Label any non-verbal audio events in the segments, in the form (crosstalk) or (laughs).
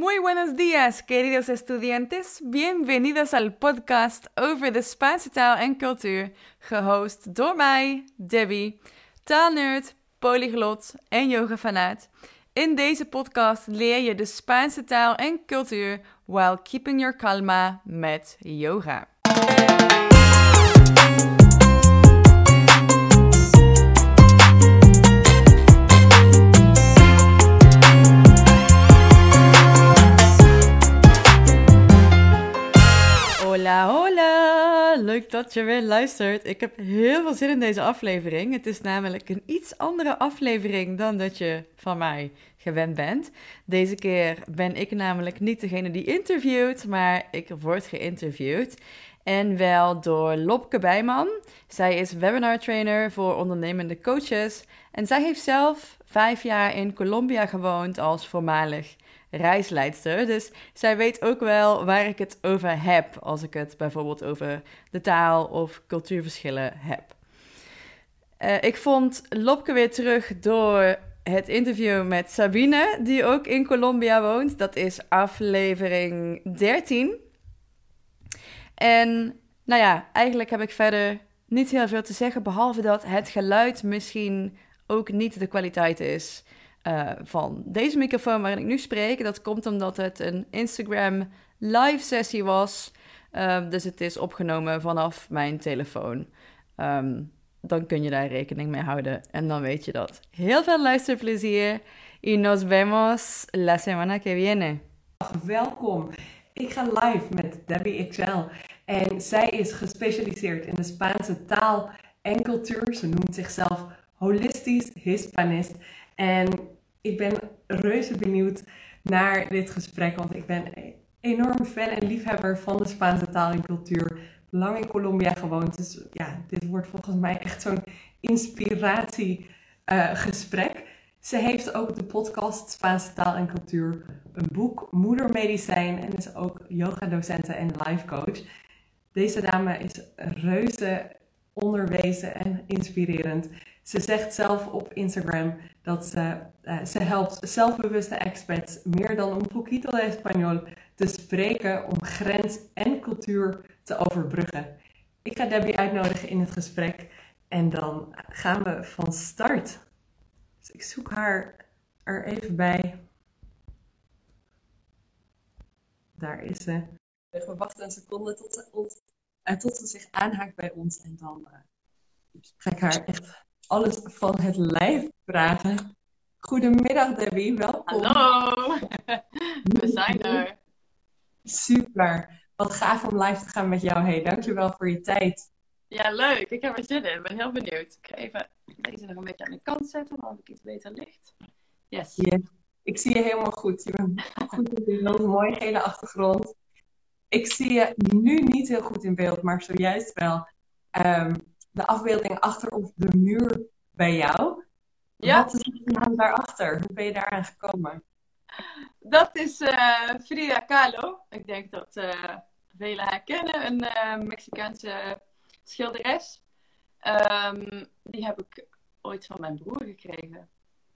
Muy buenos días, queridos estudiantes. Bienvenidos al podcast over de Spaanse taal en cultuur, gehost door mij, Debbie, taalnerd, polyglot en yogafanaat. In deze podcast leer je de Spaanse taal en cultuur while keeping your calma met yoga. Hola! Leuk dat je weer luistert. Ik heb heel veel zin in deze aflevering. Het is namelijk een iets andere aflevering dan dat je van mij gewend bent. Deze keer ben ik namelijk niet degene die interviewt, maar ik word geïnterviewd. En wel door Lopke Bijman. Zij is webinar trainer voor ondernemende coaches. En zij heeft zelf vijf jaar in Colombia gewoond als voormalig reisleidster. Dus zij weet ook wel waar ik het over heb als ik het bijvoorbeeld over de taal of cultuurverschillen heb. Uh, ik vond Lopke weer terug door het interview met Sabine, die ook in Colombia woont. Dat is aflevering 13. En nou ja, eigenlijk heb ik verder niet heel veel te zeggen, behalve dat het geluid misschien ook niet de kwaliteit is uh, van deze microfoon waarin ik nu spreek. Dat komt omdat het een Instagram live sessie was. Uh, dus het is opgenomen vanaf mijn telefoon. Um, dan kun je daar rekening mee houden en dan weet je dat. Heel veel luisterplezier y nos vemos la semana que viene. Welkom. Ik ga live met Debbie XL en zij is gespecialiseerd in de Spaanse taal en cultuur. Ze noemt zichzelf holistisch Hispanist. En ik ben reuze benieuwd naar dit gesprek, want ik ben enorm fan en liefhebber van de Spaanse taal en cultuur. Lang in Colombia gewoond, dus ja, dit wordt volgens mij echt zo'n inspiratiegesprek. Uh, Ze heeft ook de podcast Spaanse taal en cultuur, een boek Moedermedicijn en is ook yogadocenten en life coach. Deze dame is reuze onderwezen en inspirerend. Ze zegt zelf op Instagram dat ze, uh, ze helpt zelfbewuste expats meer dan een poquito de español te spreken om grens en cultuur te overbruggen. Ik ga Debbie uitnodigen in het gesprek en dan gaan we van start. Dus ik zoek haar er even bij. Daar is ze. We wachten een seconde tot ze, uh, tot ze zich aanhaakt bij ons en dan uh, ga ik haar echt alles van het lijf vragen. Goedemiddag Debbie, welkom. Hallo, (laughs) we zijn er. Super, wat gaaf om live te gaan met jou. Hey, dankjewel voor je tijd. Ja, leuk. Ik heb er zin in. Ik ben heel benieuwd. Ik ga even deze nog een beetje aan de kant zetten, dan ik iets beter licht. Yes. yes. Ik zie je helemaal goed. Je bent (laughs) goed in beeld, mooie gele achtergrond. Ik zie je nu niet heel goed in beeld, maar zojuist wel. Um, de afbeelding achter op de muur bij jou. Ja. Wat is de naam daarachter? Hoe ben je daaraan gekomen? Dat is uh, Frida Kahlo. Ik denk dat uh, velen haar kennen. Een uh, Mexicaanse schilderes. Um, die heb ik ooit van mijn broer gekregen.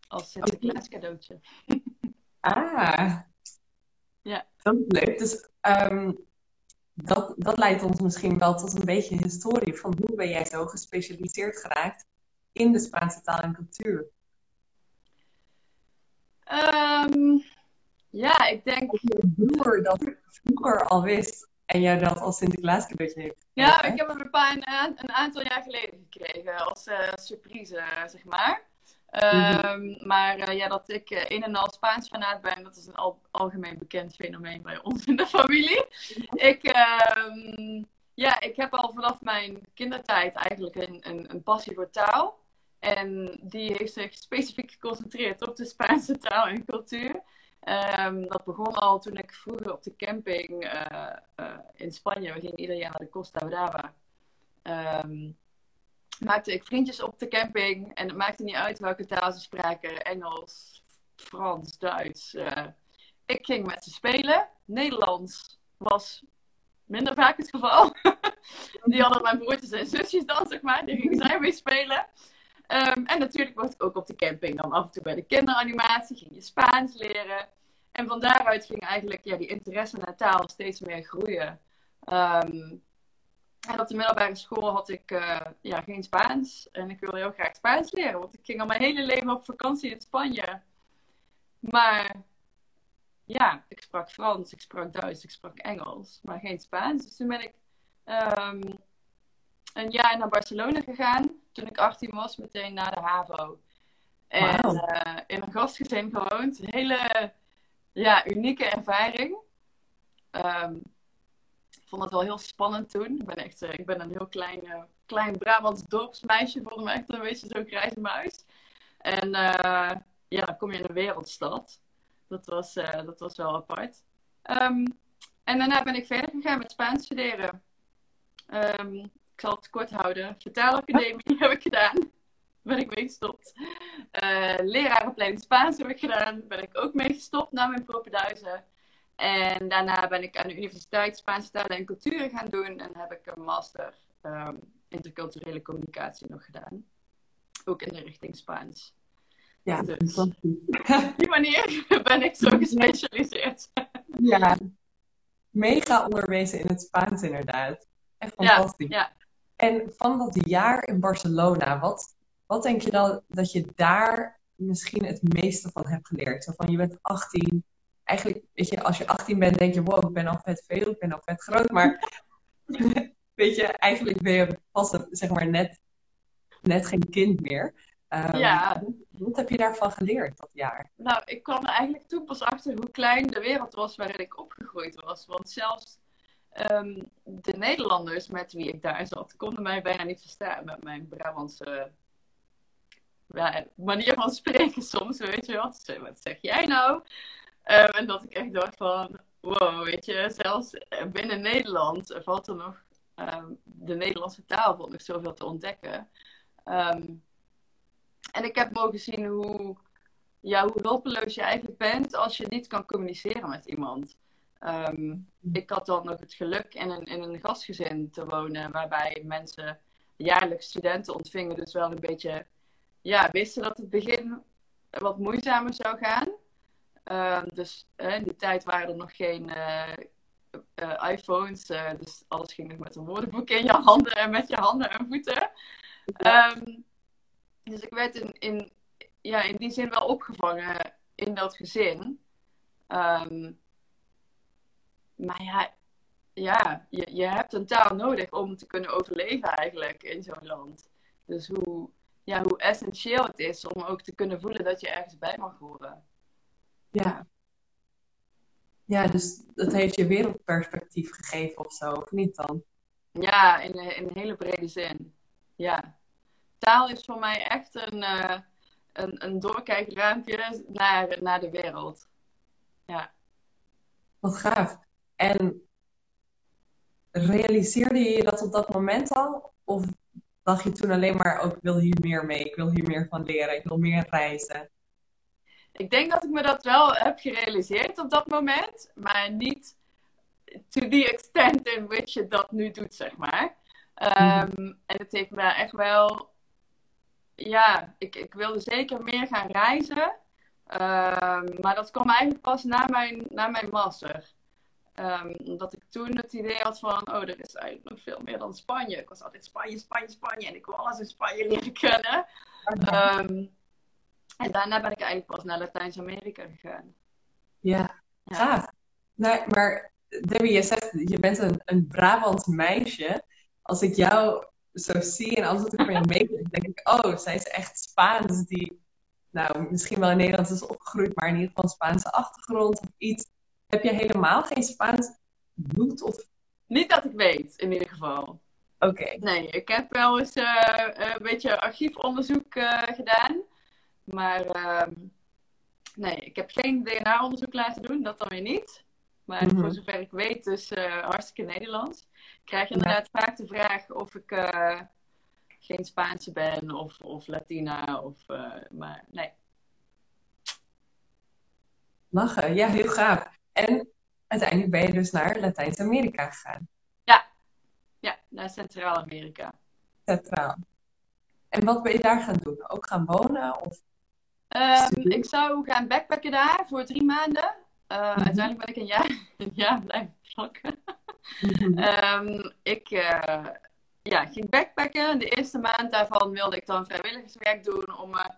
Als Sinterklaas cadeautje. (laughs) ah. Ja. Dat is leuk. Dus um, dat, dat leidt ons misschien wel tot een beetje historie van hoe ben jij zo gespecialiseerd geraakt in de Spaanse taal en cultuur? Um, ja, ik denk... Of je broer dat vroeger al wist en jij dat als Sinterklaas cadeautje heeft. Ja, ik heb hem een, paar, een, een aantal jaar geleden gekregen als uh, surprise, zeg maar. Um, maar uh, ja, dat ik uh, een en al Spaans fanaat ben, dat is een al algemeen bekend fenomeen bij ons in de familie. Ik, uh, ja, ik heb al vanaf mijn kindertijd eigenlijk een, een, een, passie voor taal. En die heeft zich specifiek geconcentreerd op de Spaanse taal en cultuur. Um, dat begon al toen ik vroeger op de camping uh, in Spanje, we gingen ieder jaar naar de Costa Brava. Maakte ik vriendjes op de camping. En het maakte niet uit welke taal ze spraken. Engels, Frans, Duits. Uh, ik ging met ze spelen. Nederlands was minder vaak het geval. (laughs) die hadden mijn broertjes en zusjes dan, zeg maar. Die gingen zij mee spelen. Um, en natuurlijk was ik ook op de camping dan af en toe bij de kinderanimatie. Ging je Spaans leren. En van daaruit ging eigenlijk ja, die interesse naar taal steeds meer groeien. Ehm, en op de middelbare school had ik eh, ja, geen Spaans. En ik wilde heel graag Spaans leren, want ik ging al mijn hele leven op vakantie in Spanje. Maar ja, ik sprak Frans, ik sprak Duits, ik sprak Engels, maar geen Spaans. Dus toen ben ik um, een jaar naar Barcelona gegaan. Toen ik 18 was, meteen naar de HAVO. En uh, in een gastgezin gewoond. Een hele ja, unieke ervaring. Um, ik vond het wel heel spannend toen. Ik ben echt uh, ik ben een heel klein, uh, klein Brabants dorpsmeisje. Voelde me echt een beetje zo'n grijze muis. En ja, dan kom je in een wereldstad. Dat was, dat was wel apart. Um, en daarna ben ik verder gegaan met Spaans studeren. Um, ik zal het kort houden. Vertaalacademie (laughs) heb ik gedaan. Ben ik mee gestopt. Leraaropleiding Spaans heb ik gedaan. Ben ik ook mee gestopt na mijn propenduizen. En daarna ben ik aan de Universiteit Spaanse Talen en Culturen gaan doen. En heb ik een master um, interculturele communicatie nog gedaan. Ook in de richting Spaans. Ja, dus, op (laughs) die manier ben ik zo gespecialiseerd. Ja, mega onderwezen in het Spaans inderdaad. Echt fantastisch. Ja, ja. En van dat jaar in Barcelona, wat, wat denk je dan dat je daar misschien het meeste van hebt geleerd? Zo van je bent 18. Eigenlijk, weet je, als je 18 bent, denk je, wow, ik ben al vet veel, ik ben al vet groot. Maar (laughs) weet je, eigenlijk ben je pas, zeg maar, net, net geen kind meer. Um, ja. Wat heb je daarvan geleerd dat jaar? Nou, ik kwam er eigenlijk toen pas achter hoe klein de wereld was waarin ik opgegroeid was. Want zelfs um, de Nederlanders met wie ik daar zat, konden mij bijna niet verstaan met mijn Brabantse ja, manier van spreken soms. Weet je wat? Wat zeg jij nou? Um, en dat ik echt dacht van, wow, weet je, zelfs binnen Nederland valt er nog um, de Nederlandse taal valt nog zoveel te ontdekken. en ik heb mogen zien hoe, ja, hoe hulpeloos je eigenlijk bent als je niet kan communiceren met iemand. Um, ik had dan nog het geluk in een, in een gastgezin te wonen, waarbij mensen jaarlijks studenten ontvingen, dus wel een beetje ja, wisten dat het begin wat moeizamer zou gaan. Um, dus in die tijd waren er nog geen uh, uh, iPhones, dus alles ging nog met een woordenboek in je handen en met je handen en voeten. Um, dus ik werd in, in, ja, in die zin wel opgevangen in dat gezin. Um, maar ja, ja je, je hebt een taal nodig om te kunnen overleven eigenlijk in zo'n land. Dus hoe, ja, hoe essentieel het is om ook te kunnen voelen dat je ergens bij mag horen. Ja. Ja, dus dat heeft je wereldperspectief gegeven of zo, of niet dan? Ja, in, in een hele brede zin. Ja. Taal is voor mij echt een, uh, een, een doorkijkruimpje naar, naar de wereld. Ja. Wat gaaf. En realiseerde je dat op dat moment al? Of dacht je toen alleen maar, ook oh, ik wil hier meer mee, ik wil hier meer van leren, ik wil meer reizen? Ik denk dat ik me dat wel heb gerealiseerd op dat moment, maar niet to the extent in which je dat nu doet, zeg maar. Um, En het heeft me echt wel, ja, ik, ik wilde zeker meer gaan reizen. Um, maar dat kwam eigenlijk pas na mijn, na mijn master. Um, omdat ik toen het idee had van, oh, er is eigenlijk nog veel meer dan Spanje. Ik was altijd Spanje, Spanje, Spanje. En ik wil alles in Spanje leren kennen. Um, en daarna ben ik eigenlijk pas naar Latijns-Amerika gegaan. Ja, ja. gaaf. Nee, maar Debbie, je zegt, je bent een, een Brabants meisje. Als ik jou zo zie en alles wat ik van je (laughs) meekrijg, denk ik, oh, zij is echt Spaans. Die, nou, misschien wel in Nederland is opgegroeid, maar in ieder geval een Spaanse achtergrond of iets. Heb je helemaal geen Spaans bloed? Of... Niet dat ik weet, in ieder geval. Oké. Nee, ik heb wel eens uh, een beetje archiefonderzoek uh, gedaan. Maar uh, nee, ik heb geen DNA-onderzoek laten doen, dat dan weer niet. Maar mm -hmm. voor zover ik weet, dus hartstikke Nederlands. Ik krijg inderdaad ja. vaak de vraag of ik geen Spaanse ben of, of Latina. Of, maar nee. Lachen, ja, heel gaaf. En uiteindelijk ben je dus naar Latijns-Amerika gegaan. Ja, ja naar Centraal-Amerika. Centraal. En wat ben je daar gaan doen? Ook gaan wonen? Of um, ik zou gaan backpacken daar voor drie maanden. Uh, Uiteindelijk ben ik een jaar, (laughs) een jaar blijven plakken. um, ik uh, ja, ging backpacken. De eerste maand daarvan wilde ik dan vrijwilligerswerk doen om me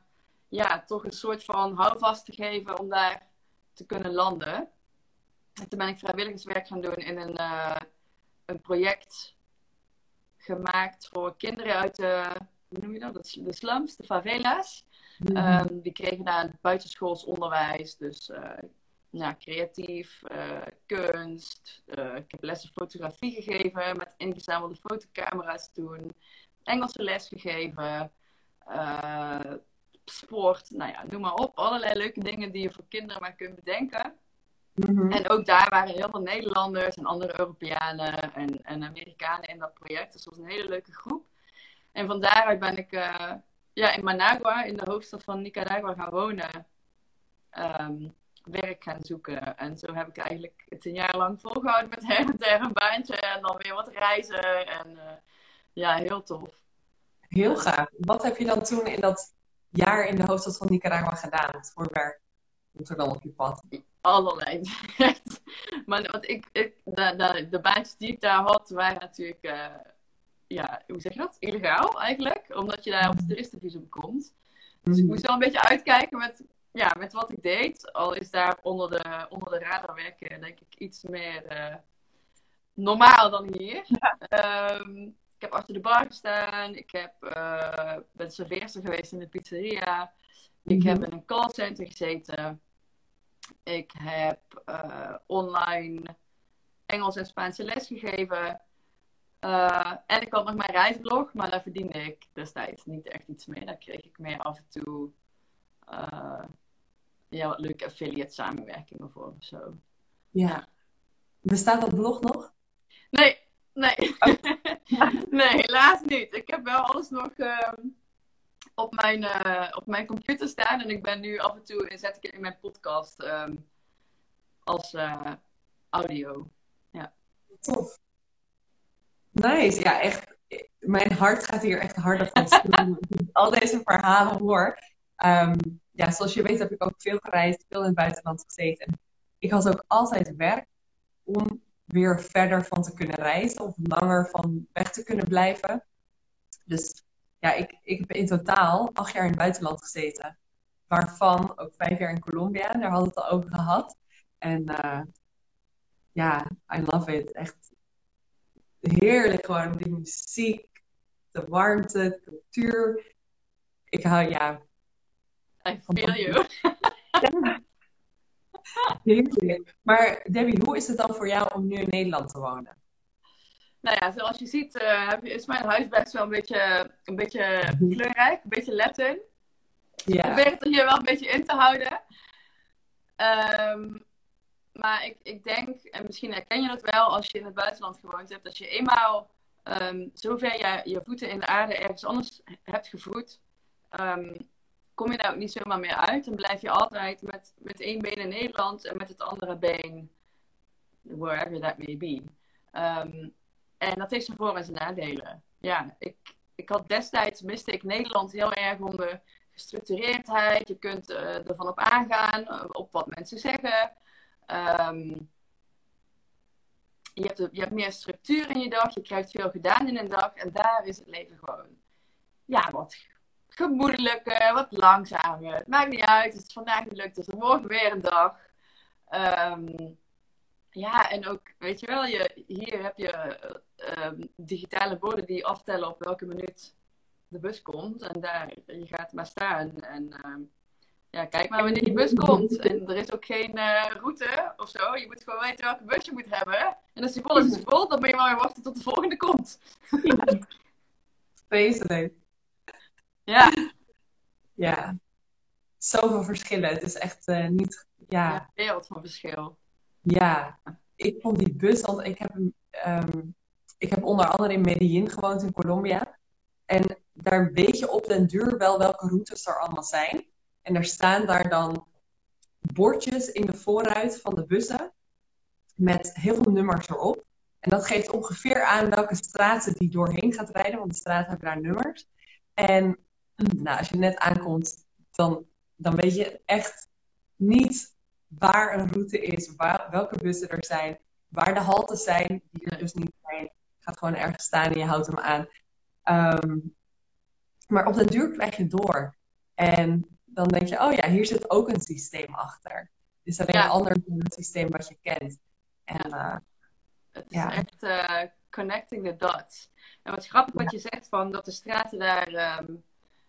ja, toch een soort van houvast te geven om daar te kunnen landen. En toen ben ik vrijwilligerswerk gaan doen in een, uh, een project gemaakt voor kinderen uit de, hoe noem je dat? De slums, de favela's. Um, die kregen daar buitenschools onderwijs, dus uh, ja, creatief, uh, kunst. Uh, ik heb lessen fotografie gegeven met ingezamelde fotocamera's toen. Engelse les gegeven. sport, nou ja, noem maar op. Allerlei leuke dingen die je voor kinderen maar kunt bedenken. Mm-hmm. En ook daar waren heel veel Nederlanders en andere Europeanen en, en Amerikanen in dat project. Dus dat was een hele leuke groep. En van daaruit ben ik uh, ja, in Managua, in de hoofdstad van Nicaragua, gaan wonen. Um, werk gaan zoeken. En zo heb ik eigenlijk het een jaar lang volgehouden met her en der een baantje en dan weer wat reizen. En uh, ja, heel tof. Heel gaaf. Wat heb je dan toen in dat jaar in de hoofdstad van Nicaragua gedaan voor werk? Komt er dan op je pad? Allerlei. (laughs) maar wat ik, ik de, de, de, baantjes die ik daar had, waren natuurlijk, uh, ja, hoe zeg je dat? Illegaal eigenlijk. Omdat je daar op het toeristenvisum komt. Dus ik moest wel een beetje uitkijken met, ja, met wat ik deed. Al is daar onder de, onder de radar werken, denk ik, iets meer uh, normaal dan hier. Um, ik heb achter de bar gestaan. Ik heb, uh, ben serveerster geweest in de pizzeria. Ik heb in een callcenter gezeten. Ik heb uh, online Engels en Spaanse les gegeven. Uh, en ik had nog mijn reisblog, maar daar verdiende ik destijds niet echt iets mee. Daar kreeg ik meer af en toe uh, ja, wat leuke affiliate samenwerkingen voor of zo. Ja. Bestaat dat blog nog? Nee, nee. Oh. (laughs) nee, helaas niet. Ik heb wel alles nog uh, op, mijn, uh, op mijn computer staan. En ik ben nu af en toe, zet ik het in mijn podcast um, als audio. Ja. Tof. Nice, ja, echt. Mijn hart gaat hier echt harder van (laughs) al deze verhalen hoor. Um, ja, zoals je weet heb ik ook veel gereisd, veel in het buitenland gezeten. Ik had ook altijd werk om weer verder van te kunnen reizen of langer van weg te kunnen blijven. Dus ja, ik, ik heb in totaal acht jaar in het buitenland gezeten. Waarvan ook vijf jaar in Colombia. Daar hadden we het al over gehad. En uh, ja, I love it. Echt heerlijk gewoon. Die muziek, de warmte, de cultuur. Ik hou, ja, I feel you. (laughs) Heerlijk. Maar Debbie, hoe is het dan voor jou om nu in Nederland te wonen? Nou ja, zoals je ziet uh, is mijn huis best wel een beetje, een beetje mhm. kleurrijk, een beetje Latin. Ja. Ik probeer het er hier wel een beetje in te houden. Um, maar ik, ik denk, en misschien herken je dat wel als je in het buitenland gewoond hebt, als je eenmaal um, zover je, je voeten in de aarde ergens anders hebt gevoed, um, kom je daar ook niet zomaar meer uit. Dan blijf je altijd met, met één been in Nederland en met het andere been wherever that may be. Um, en dat heeft zijn voor- en zijn nadelen. Ja, ik, ik had destijds miste ik Nederland heel erg om de gestructureerdheid. Je kunt uh, ervan op aangaan, uh, op wat mensen zeggen. Um, je, hebt, je hebt meer structuur in je dag, je krijgt veel gedaan in een dag. En daar is het leven gewoon ja, wat gemoedelijker, wat langzamer. Het maakt niet uit, het is vandaag niet lukt, dus morgen weer een dag. Um, ja, en ook, weet je wel, je, hier heb je um, digitale borden die aftellen op welke minuut de bus komt. En daar, je gaat maar staan. En ja, kijk maar wanneer die bus komt. En er is ook geen uh, route of zo. Je moet gewoon weten welke bus je moet hebben. En als die vol is, vol. Dan moet je maar weer wachten tot de volgende komt. Vreselijk. Ja. Ja. Zoveel verschillen. Het is echt uh, niet... Ja. ja, wereld van verschil. Ja. Ik vond die bus... Want ik heb, um, ik heb onder andere in Medellin gewoond in Colombia. En daar weet je op den duur wel welke routes er allemaal zijn. En er staan daar dan bordjes in de voorruit van de bussen met heel veel nummers erop. En dat geeft ongeveer aan welke straten die doorheen gaat rijden, want de straten hebben daar nummers. En (clears throat) nou, als je net aankomt, dan, dan weet je echt niet waar een route is, waar, welke bussen er zijn, waar de haltes zijn, die er dus niet zijn. Gaat gewoon ergens staan en je houdt hem aan. Ehm, maar op den duur krijg je door. En dan denk je, oh ja, hier zit ook een systeem achter. Het is alleen Ja. een ander systeem wat je kent. En eh, Het is Ja. echt eh, connecting the dots. En wat grappig wat je zegt van dat de straten daar ehm,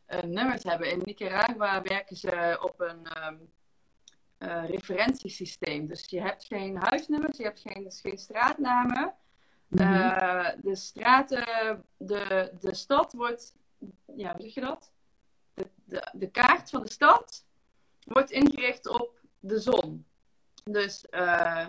eh, nummers hebben. In Nicaragua werken ze op een ehm, eh, referentiesysteem. Dus je hebt geen huisnummers, je hebt geen, dus geen straatnamen. mhm. De straten, de, de stad wordt, ja, hoe zeg je dat? De, de, kaart van de stad wordt ingericht op de zon. Dus eh,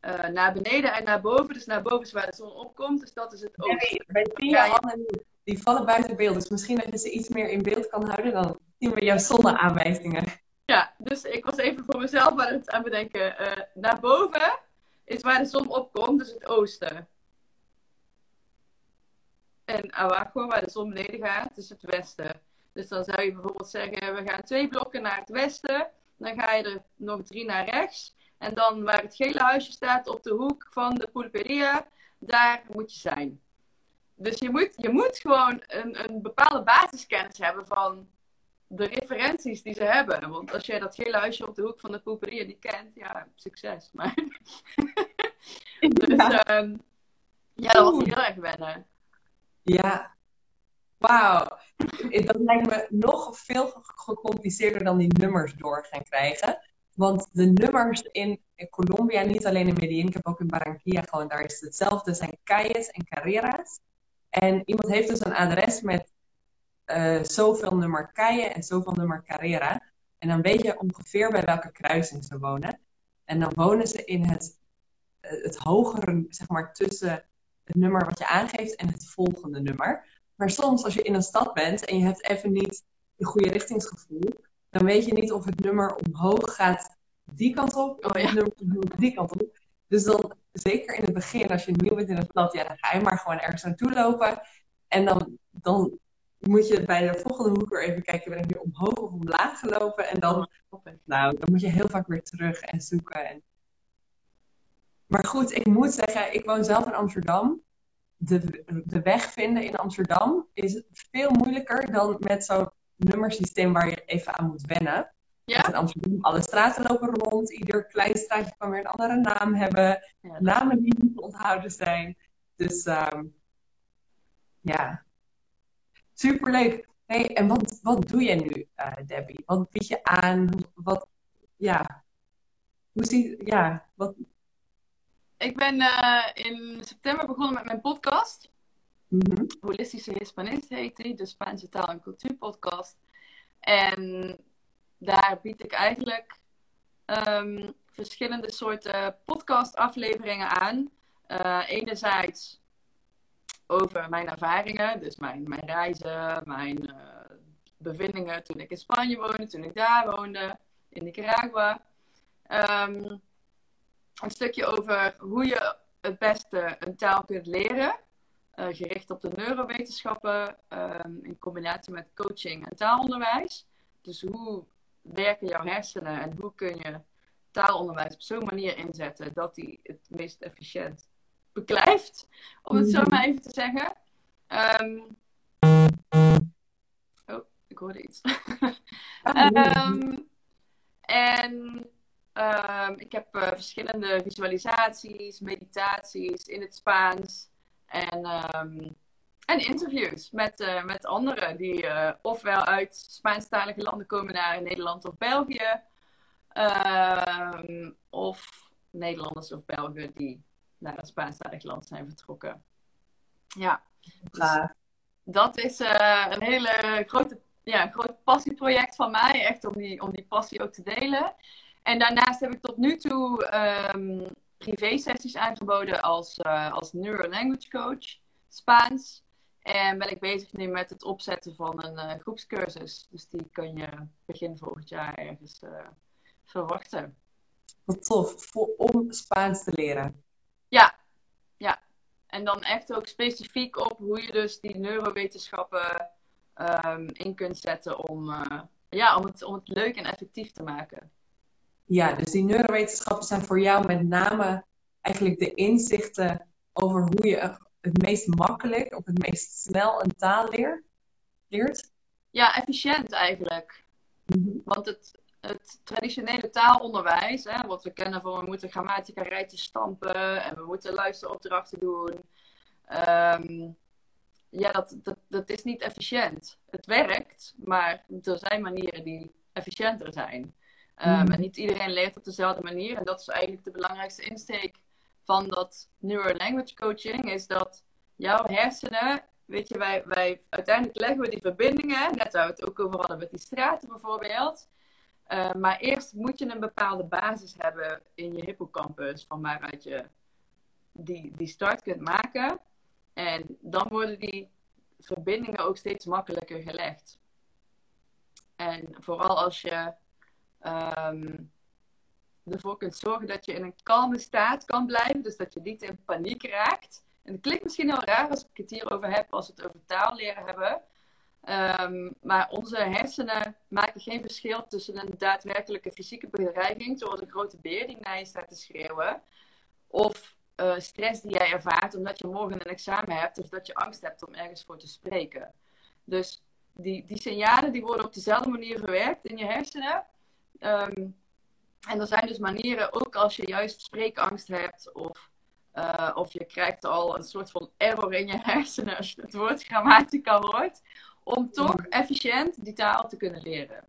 eh, naar beneden en naar boven. Dus naar boven is waar de zon opkomt. Dus dat is het oosten. Handen nu. Die vallen buiten beeld. Dus misschien dat je ze iets meer in beeld kan houden. Dan zien we jouw zonneaanwijzingen. Ja, dus ik was even voor mezelf aan het aan bedenken. Eh, naar boven is waar de zon opkomt, dus het oosten. En Awago, waar de zon beneden gaat, is het westen. Dus dan zou je bijvoorbeeld zeggen, we gaan twee blokken naar het westen. Dan ga je er nog drie naar rechts. En dan waar het gele huisje staat op de hoek van de pulperia, daar moet je zijn. Dus je moet, je moet gewoon een, een bepaalde basiskennis hebben van de referenties die ze hebben. Want als jij dat gele huisje op de hoek van de pulperia niet kent, ja, succes. Maar... (laughs) dus ehm, ja, dat was heel erg wennen. Ja. Wauw. Dat lijkt me nog veel gecompliceerder dan die nummers door gaan krijgen. Want de nummers in Colombia, niet alleen in Medellin, ik heb ook in Barranquilla gewoon, daar is het hetzelfde, zijn calles en carreras. En iemand heeft dus een adres met eh, zoveel nummer calle en zoveel nummer carrera. En dan weet je ongeveer bij welke kruising ze wonen. En dan wonen ze in het, eh, het hogere, zeg maar, tussen het nummer wat je aangeeft en het volgende nummer. Maar soms als je in een stad bent en je hebt even niet je goede richtingsgevoel, dan weet je niet of het nummer omhoog gaat die kant op of Oh, ja. het nummer omhoog die kant op. Dus dan, zeker in het begin, als je nieuw bent in een stad, ja, dan ga je maar gewoon ergens naartoe lopen. En dan, dan moet je bij de volgende hoek weer even kijken, ben ik nu omhoog of omlaag gelopen? En dan, nou, dan moet je heel vaak weer terug en zoeken. En... Maar goed, ik moet zeggen, ik woon zelf in Amsterdam. De, de weg vinden in Amsterdam is veel moeilijker dan met zo'n nummersysteem waar je even aan moet wennen. Ja? In Amsterdam, alle straten lopen rond. Ieder klein straatje kan weer een andere naam hebben. Ja, Namen die niet te onthouden zijn. Dus ehm, ja, superleuk. Hey, en wat, wat doe je nu, eh, Debbie? Wat bied je aan? Wat, ja, hoe zie ja, wat, Ik ben eh, in september begonnen met mijn podcast. mhm. Holistische Hispanist heet die, de Spaanse taal- en cultuurpodcast. En daar bied ik eigenlijk ehm, verschillende soorten podcastafleveringen aan. Eh, enerzijds over mijn ervaringen, dus mijn, mijn reizen, mijn eh, bevindingen toen ik in Spanje woonde, toen ik daar woonde, in Nicaragua. Ehm, een stukje over hoe je het beste een taal kunt leren. eh, gericht op de neurowetenschappen ehm, in combinatie met coaching en taalonderwijs. Dus hoe werken jouw hersenen en hoe kun je taalonderwijs op zo'n manier inzetten dat die het meest efficiënt beklijft, om het zo Mhm. maar even te zeggen. Ehm, oh, ik hoorde iets. (laughs) Ehm, en ehm, ik heb eh, verschillende visualisaties, meditaties in het Spaans en, ehm, en interviews met, eh, met anderen die eh, ofwel uit Spaanstalige landen komen naar Nederland of België, ehm, of Nederlanders of Belgen die naar een Spaanstalig land zijn vertrokken. Ja, dus dat is een hele grote, ja, groot passieproject van mij. Echt om die, om die passie ook te delen. En daarnaast heb ik tot nu toe ehm privé-sessies aangeboden als, eh als Neuro-Language Coach Spaans. En ben ik bezig nu met het opzetten van een eh, groepscursus. Dus die kun je begin volgend jaar ergens eh, verwachten. Wat tof, voor, om Spaans te leren. Ja, ja. En dan echt ook specifiek op hoe je dus die neurowetenschappen ehm, in kunt zetten om, ja, om, het, om het leuk en effectief te maken. Ja, dus die neurowetenschappen zijn voor jou met name eigenlijk de inzichten over hoe je het meest makkelijk of het meest snel een taal leert? Ja, efficiënt eigenlijk. Mhm. Want het, het traditionele taalonderwijs, hè, wat we kennen van we moeten grammatica rijtjes stampen en we moeten luisteropdrachten doen. ehm, ja, dat, dat, dat is niet efficiënt. Het werkt, maar er zijn manieren die efficiënter zijn. Mhm. En niet iedereen leert op dezelfde manier. En dat is eigenlijk de belangrijkste insteek van dat Neuro-Language Coaching. Is dat jouw hersenen, weet je, wij, wij uiteindelijk leggen we die verbindingen, net waar we het ook over hadden met die straten bijvoorbeeld. Eh, maar eerst moet je een bepaalde basis hebben in je hippocampus, van waaruit je die, die start kunt maken. En dan worden die verbindingen ook steeds makkelijker gelegd. En vooral als je ehm, ervoor kunt zorgen dat je in een kalme staat kan blijven, dus dat je niet in paniek raakt. En het klinkt misschien heel raar als ik het hierover heb, als we het over taal leren hebben. Ehm, maar onze hersenen maken geen verschil tussen een daadwerkelijke fysieke bedreiging, zoals een grote beer die naar je staat te schreeuwen, of eh, stress die jij ervaart omdat je morgen een examen hebt of dat je angst hebt om ergens voor te spreken. Dus die, die signalen die worden op dezelfde manier verwerkt in je hersenen. Ehm, en er zijn dus manieren, ook als je juist spreekangst hebt of, eh, of je krijgt al een soort van error in je hersenen als je het woord grammatica hoort, om toch efficiënt die taal te kunnen leren.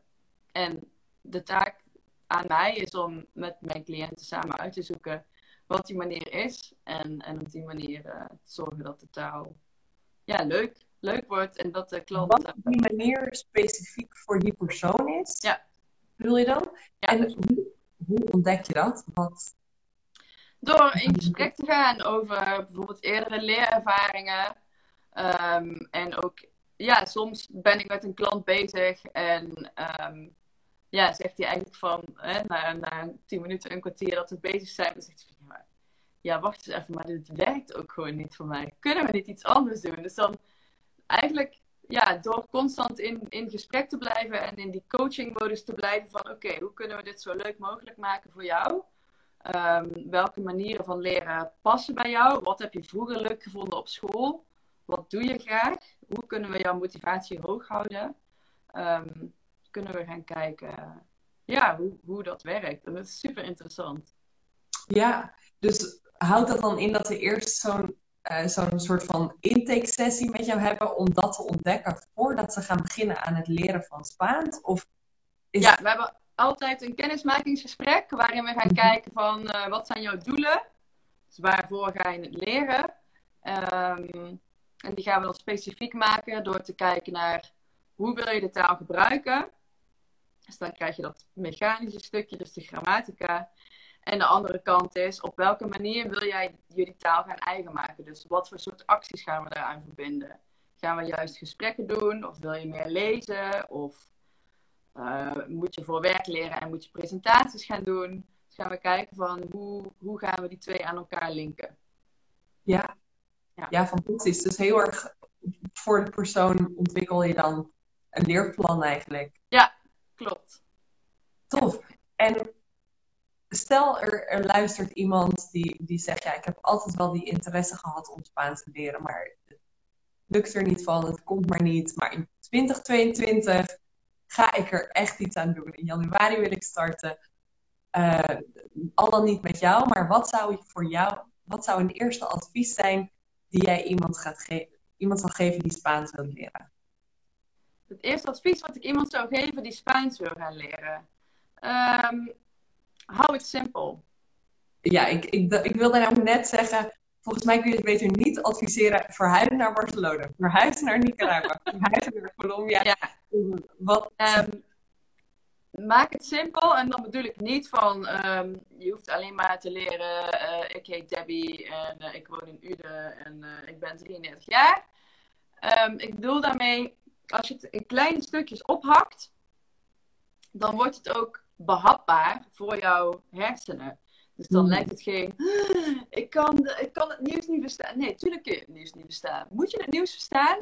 En de taak aan mij is om met mijn cliënten samen uit te zoeken wat die manier is. En, en op die manier eh, te zorgen dat de taal ja, leuk, leuk wordt en dat de klant. Wat die manier specifiek voor die persoon is? Ja. Bedoel je dan? Ja. En hoe, hoe ontdek je dat? Wat, Door in gesprek te gaan over bijvoorbeeld eerdere leerervaringen. Ehm, en ook, ja, soms ben ik met een klant bezig en ehm, ja, zegt hij eigenlijk van, hè, na, na tien minuten, een kwartier dat we bezig zijn, dan zegt hij van, ja, ja, wacht eens even, maar dit werkt ook gewoon niet voor mij. Kunnen we niet iets anders doen? Dus dan eigenlijk, ja, door constant in, in gesprek te blijven en in die coaching-modus te blijven van, oké, hoe kunnen we dit zo leuk mogelijk maken voor jou? Ehm, welke manieren van leren passen bij jou? Wat heb je vroeger leuk gevonden op school? Wat doe je graag? Hoe kunnen we jouw motivatie hoog houden? Ehm, kunnen we gaan kijken ja, hoe, hoe dat werkt. En dat is super interessant. ja, dus houdt dat dan in dat we eerst zo'n eh, zo'n soort van intake-sessie met jou hebben om dat te ontdekken voordat ze gaan beginnen aan het leren van Spaans? Of is Ja, we hebben altijd een kennismakingsgesprek waarin we gaan Mhm. kijken van eh, wat zijn jouw doelen? Dus waarvoor ga je het leren? Ehm, en die gaan we dan specifiek maken door te kijken naar hoe wil je de taal gebruiken? Dus dan krijg je dat mechanische stukje, dus de grammatica. En de andere kant is, op welke manier wil jij jullie taal gaan eigen maken? Dus wat voor soort acties gaan we daaraan verbinden? Gaan we juist gesprekken doen? Of wil je meer lezen? Of eh, moet je voor werk leren en moet je presentaties gaan doen? Dus gaan we kijken van hoe, hoe gaan we die twee aan elkaar linken? Ja. Ja. ja, fantastisch. Dus heel erg voor de persoon ontwikkel je dan een leerplan eigenlijk. Klopt. Tof. En stel er, er luistert iemand die, die zegt, ja, ik heb altijd wel die interesse gehad om Spaans te leren, maar het lukt er niet van, het komt maar niet. Maar in 2022 ga ik er echt iets aan doen. In januari wil ik starten. Eh, al dan niet met jou, maar wat zou voor jou, wat zou een eerste advies zijn die jij iemand gaat geven, iemand zal geven die Spaans wil leren? Het eerste advies wat ik iemand zou geven die Spaans wil gaan leren. Ehm, hou het simpel. Ja, ik, ik, ik wilde nou net zeggen, volgens mij kun je het beter niet adviseren, verhuizen naar Barcelona, verhuizen naar Nicaragua, (laughs) verhuizen naar Colombia. Ja. Wat, Ehm, maak het simpel en dan bedoel ik niet van ehm, je hoeft alleen maar te leren. eh, ik heet Debbie en eh, ik woon in Uden en eh, ik ben 33 jaar. Ehm, ik bedoel daarmee, als je het in kleine stukjes ophakt, dan wordt het ook behapbaar voor jouw hersenen. Dus dan Hmm. lijkt het geen, "Ah, ik kan, ik kan het nieuws niet verstaan. Nee, tuurlijk kun je het nieuws niet verstaan. Moet je het nieuws verstaan?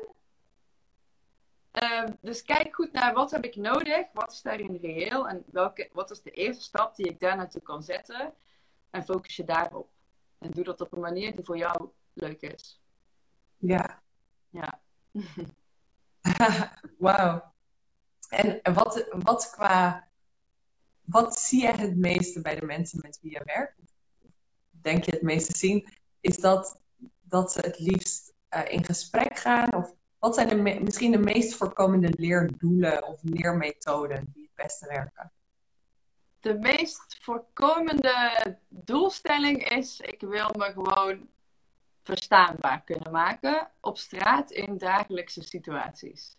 Ehm, dus kijk goed naar wat heb ik nodig, wat is daarin reëel en welke, wat is de eerste stap die ik daar naartoe kan zetten. En focus je daarop. En doe dat op een manier die voor jou leuk is. Ja. Ja. (laughs) Wauw. En wat, wat qua. Wat zie je het meeste bij de mensen met wie je werkt? Denk je het meeste zien? Is dat dat ze het liefst uh, in gesprek gaan? Of wat zijn de misschien de meest voorkomende leerdoelen of leermethoden die het beste werken? De meest voorkomende doelstelling is: ik wil me gewoon verstaanbaar kunnen maken op straat in dagelijkse situaties.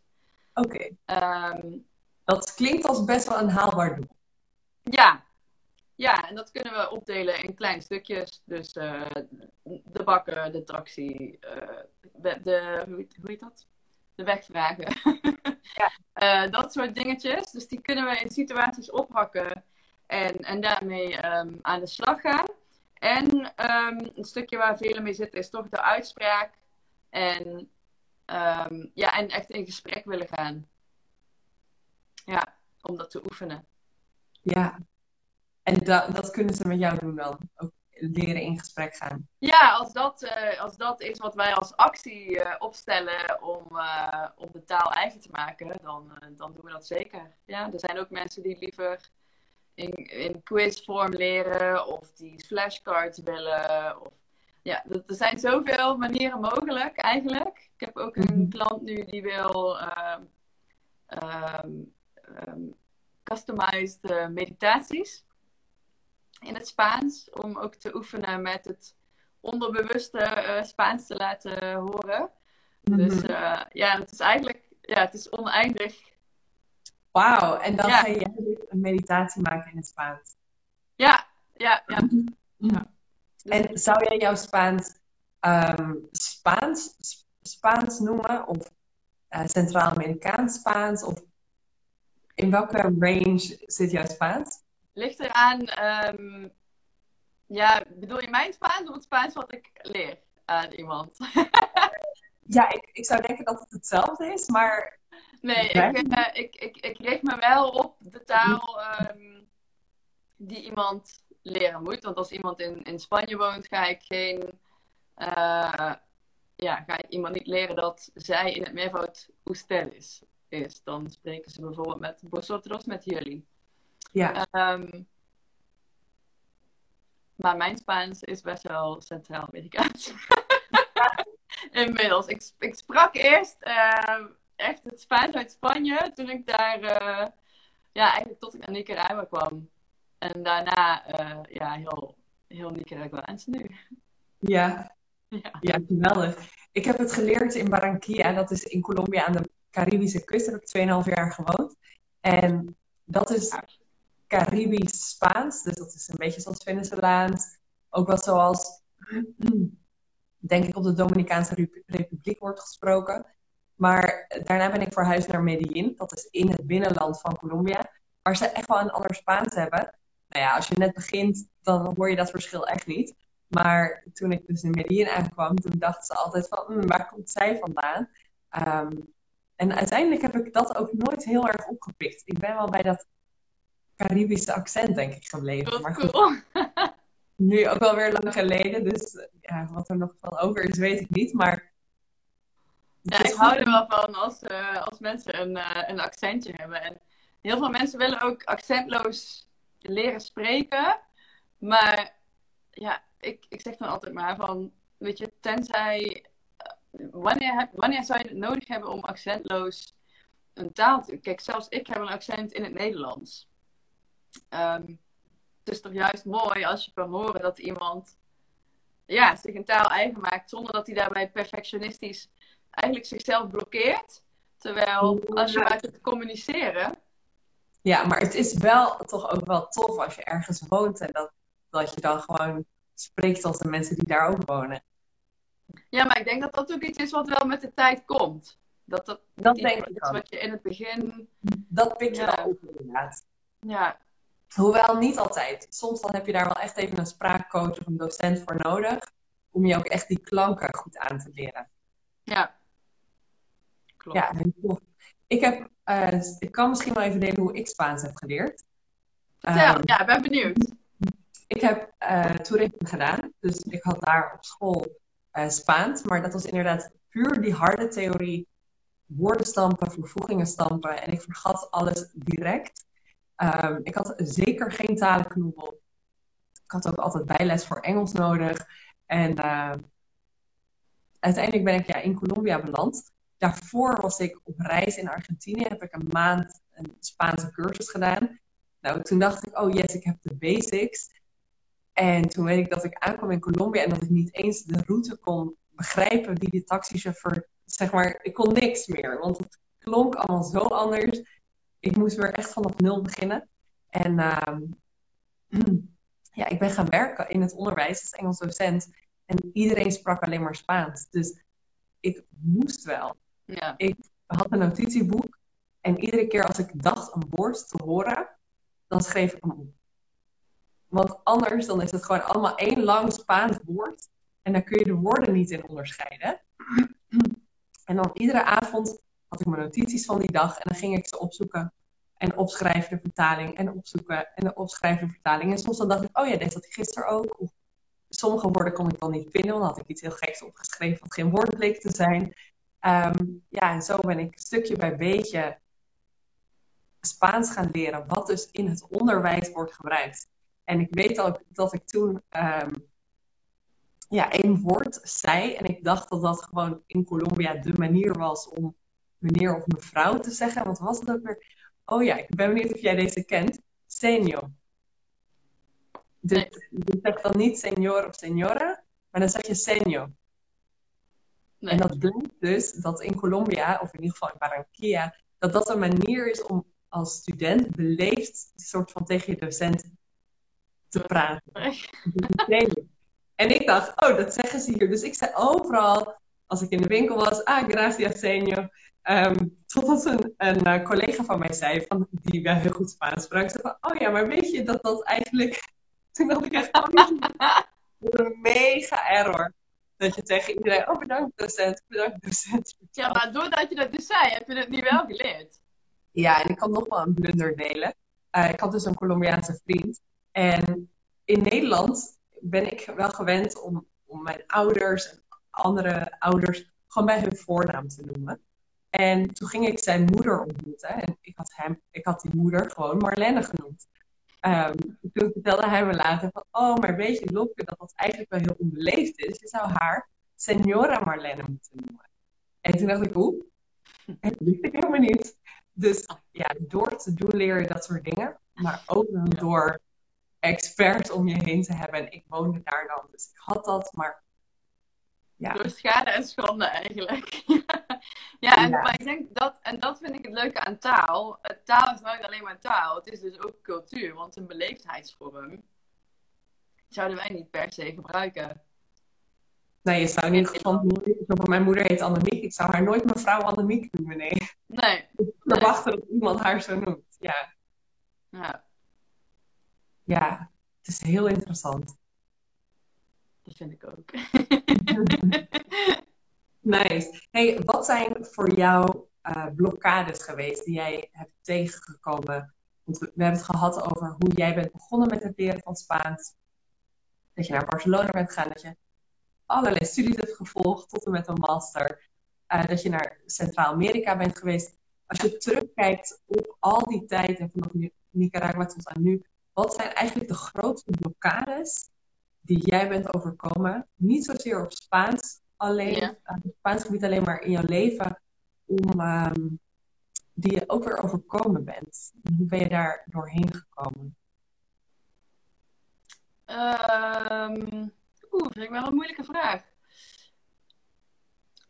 Oké. Ehm, dat klinkt als best wel een haalbaar doel. Ja. Ja, en dat kunnen we opdelen in kleine stukjes. Dus uh, de bakken, de tractie, uh, de, hoe, heet dat? De wegvragen. (laughs) ja. Uh, dat soort dingetjes. Dus die kunnen we in situaties ophakken en, en daarmee um, aan de slag gaan. En um, een stukje waar velen mee zitten is toch de uitspraak. En, um, ja, en echt in gesprek willen gaan. Ja, om dat te oefenen. Ja, en dat, dat kunnen ze met jou doen dan? Ook leren in gesprek gaan? Ja, als dat, uh, als dat is wat wij als actie uh, opstellen om, uh, om de taal eigen te maken, dan, dan doen we dat zeker. Ja, er zijn ook mensen die liever in, in quizvorm leren of die flashcards willen. Of, ja, er zijn zoveel manieren mogelijk eigenlijk. Ik heb ook een mhm. klant nu die wil um, um, customized meditaties in het Spaans. Om ook te oefenen met het onderbewuste uh, Spaans te laten horen. Mm -hmm. Dus uh, ja, het is eigenlijk ja, het is oneindig. Wauw, en dan ja. ga je een meditatie maken in het Spaans. Ja, ja, ja. ja. En zou jij jouw Spaans um, Spaans, Spaans noemen? Of uh, Centraal-Amerikaans Spaans? Of in welke range zit jouw Spaans? Ligt eraan, um, ja, bedoel je mijn Spaans of het Spaans wat ik leer aan iemand? (laughs) ja, ik, ik zou denken dat het hetzelfde is, maar. Nee, ik, uh, ik, ik, ik richt me wel op de taal um, die iemand leren moet. Want als iemand in, in Spanje woont, ga ik geen. Uh, ja, ga ik iemand niet leren dat zij in het meervoud usted is. Is. Dan spreken ze bijvoorbeeld met vosotros, met jullie. Ja. Um, maar mijn Spaans is best wel Centraal-Amerikaans. (laughs) Inmiddels. Ik, ik sprak eerst uh, echt het Spaans uit Spanje toen ik daar, uh, ja, eigenlijk tot ik naar Nicaragua kwam. En daarna, uh, ja, heel, heel Nicaraguaans nu. Ja. (laughs) ja, ja, geweldig. Ik heb het geleerd in Barranquilla, dat is in Colombia aan de Caribische kust. Heb ik 2,5 jaar gewoond. En dat is Caribisch Spaans. Dus dat is een beetje zoals Venezolaans. Ook wel zoals, (clears throat) denk ik, op de Dominicaanse Republiek wordt gesproken. Maar daarna ben ik verhuisd naar Medellin. Dat is in het binnenland van Colombia. Waar ze echt wel een ander Spaans hebben. Nou ja, als je net begint, dan hoor je dat verschil echt niet. Maar toen ik dus in Medellin aankwam, toen dachten ze altijd van, hm, waar komt zij vandaan? Um, en uiteindelijk heb ik dat ook nooit heel erg opgepikt. Ik ben wel bij dat Caribische accent, denk ik, gebleven. maar goed, nu ook wel weer lang geleden, dus ja, wat er nog van over is, weet ik niet. Maar ja, ik hou er wel van als, uh, als mensen een, uh, een accentje hebben. En heel veel mensen willen ook accentloos leren spreken. Maar ja, ik, ik zeg dan altijd maar van, weet je, tenzij, wanneer, wanneer zou je het nodig hebben om accentloos een taal te... Kijk, zelfs ik heb een accent in het Nederlands. Um, het is toch juist mooi als je kan horen dat iemand ja, zich een taal eigen maakt zonder dat hij daarbij perfectionistisch eigenlijk zichzelf blokkeert. Terwijl als je uit het communiceren. Ja, maar het is wel toch ook wel tof als je ergens woont en dat, dat je dan gewoon spreekt als de mensen die daar ook wonen. Ja, maar ik denk dat dat ook iets is wat wel met de tijd komt. Dat dat, dat denk ik is wat je in het begin. Dat pik je ja. op, inderdaad. Ja, Hoewel niet altijd. Soms dan heb je daar wel echt even een spraakcoach of een docent voor nodig. Om je ook echt die klanken goed aan te leren. Ja. Klopt. Ja, ik, heb, uh, ik kan misschien wel even delen hoe ik Spaans heb geleerd. Vertel, um, ja, ben benieuwd. Ik heb uh, toerisme gedaan, dus ik had daar op school uh, Spaans, maar dat was inderdaad puur die harde theorie. Woorden stampen, vervoegingen stampen en ik vergat alles direct. Um, ik had zeker geen talenknoebel. Ik had ook altijd bijles voor Engels nodig. En uh, uiteindelijk ben ik ja, in Colombia beland. Daarvoor was ik op reis in Argentinië. Heb ik een maand een Spaanse cursus gedaan. Nou, toen dacht ik, oh yes, ik heb de basics. En toen weet ik dat ik aankwam in Colombia en dat ik niet eens de route kon begrijpen die de taxichauffeur, zeg maar, ik kon niks meer. Want het klonk allemaal zo anders. Ik moest weer echt vanaf nul beginnen. En uh, (clears throat) ja, ik ben gaan werken in het onderwijs als Engels docent. En iedereen sprak alleen maar Spaans. Dus ik moest wel. Ja. Ik had een notitieboek. En iedere keer als ik dacht een woord te horen, dan schreef ik hem op. Want anders dan is het gewoon allemaal één lang Spaans woord. En dan kun je de woorden niet in onderscheiden. En dan iedere avond had ik mijn notities van die dag en dan ging ik ze opzoeken. En opschrijven de vertaling en opzoeken en opschrijven de vertaling. En soms dan dacht ik, oh ja, had ik gisteren ook. Sommige woorden kon ik dan niet vinden, want dan had ik iets heel geks opgeschreven wat geen woord bleek te zijn. Um, ja, en zo ben ik stukje bij beetje Spaans gaan leren, wat dus in het onderwijs wordt gebruikt. En ik weet ook dat ik toen um, ja, één woord zei. En ik dacht dat dat gewoon in Colombia de manier was om meneer of mevrouw te zeggen. Wat was het ook weer? Oh ja, ik ben benieuwd of jij deze kent. Senor. Dus je zegt dan niet senor of senora, maar dan zeg je senor. Nee. En dat blijkt dus dat in Colombia, of in ieder geval in Barranquilla, dat dat een manier is om als student beleefd soort van tegen je docent te praten. (laughs) en ik dacht, oh, dat zeggen ze hier. Dus ik zei overal, als ik in de winkel was, ah, gracias, senor. Um, totdat een, een uh, collega van mij zei, van, die wel heel goed Spaans sprak, zei van, oh ja, maar weet je dat dat eigenlijk... (laughs) Toen dacht ik echt, oh, een mega error. Dat je tegen iedereen, oh bedankt docent, bedankt docent. Ja, maar doordat je dat dus zei, heb je het nu wel geleerd. Ja, en ik kan nog wel een blunder delen. Uh, ik had dus een Colombiaanse vriend. En in Nederland ben ik wel gewend om, om mijn ouders en andere ouders gewoon bij hun voornaam te noemen. En toen ging ik zijn moeder ontmoeten. En ik had, hem, ik had die moeder gewoon Marlene genoemd. Um, toen vertelde hij me later van, oh, maar weet je, Lopke, dat dat eigenlijk wel heel onbeleefd is. Je zou haar Senora Marlene moeten noemen. En toen dacht ik, oeh, dat wist ik helemaal niet. Dus ja, door te doen leer je dat soort dingen. Maar ook door experts om je heen te hebben. En ik woonde daar dan, dus ik had dat, maar ja. Door schade en schande eigenlijk. (laughs) ja, en, maar ik denk dat, en dat vind ik het leuke aan taal. Taal is nooit alleen maar taal, het is dus ook cultuur. Want een beleefdheidsvorm zouden wij niet per se gebruiken. Nee, je zou niet van mijn moeder heet Annemiek. Ik zou haar nooit mevrouw Annemiek noemen, nee. Nee. Ik verwacht dat iemand haar zo noemt, ja. Ja. Ja, het is heel interessant. Dat vind ik ook. (laughs) nice. Hey, wat zijn voor jou uh, blokkades geweest die jij hebt tegengekomen? Want we, we, hebben het gehad over hoe jij bent begonnen met het leren van Spaans. Dat je naar Barcelona bent gegaan, dat je allerlei studies hebt gevolgd tot en met een master. Uh, dat je naar Centraal-Amerika bent geweest. Als je terugkijkt op al die tijd en vanaf Nicaragua tot aan nu, wat zijn eigenlijk de grootste blokkades die jij bent overkomen? Niet zozeer op Spaans alleen, ja. uh, op Spaans gebied alleen, maar in jouw leven, om, um, die je ook weer overkomen bent. Hoe ben je daar doorheen gekomen? Um, Oeh, vind ik wel een moeilijke vraag.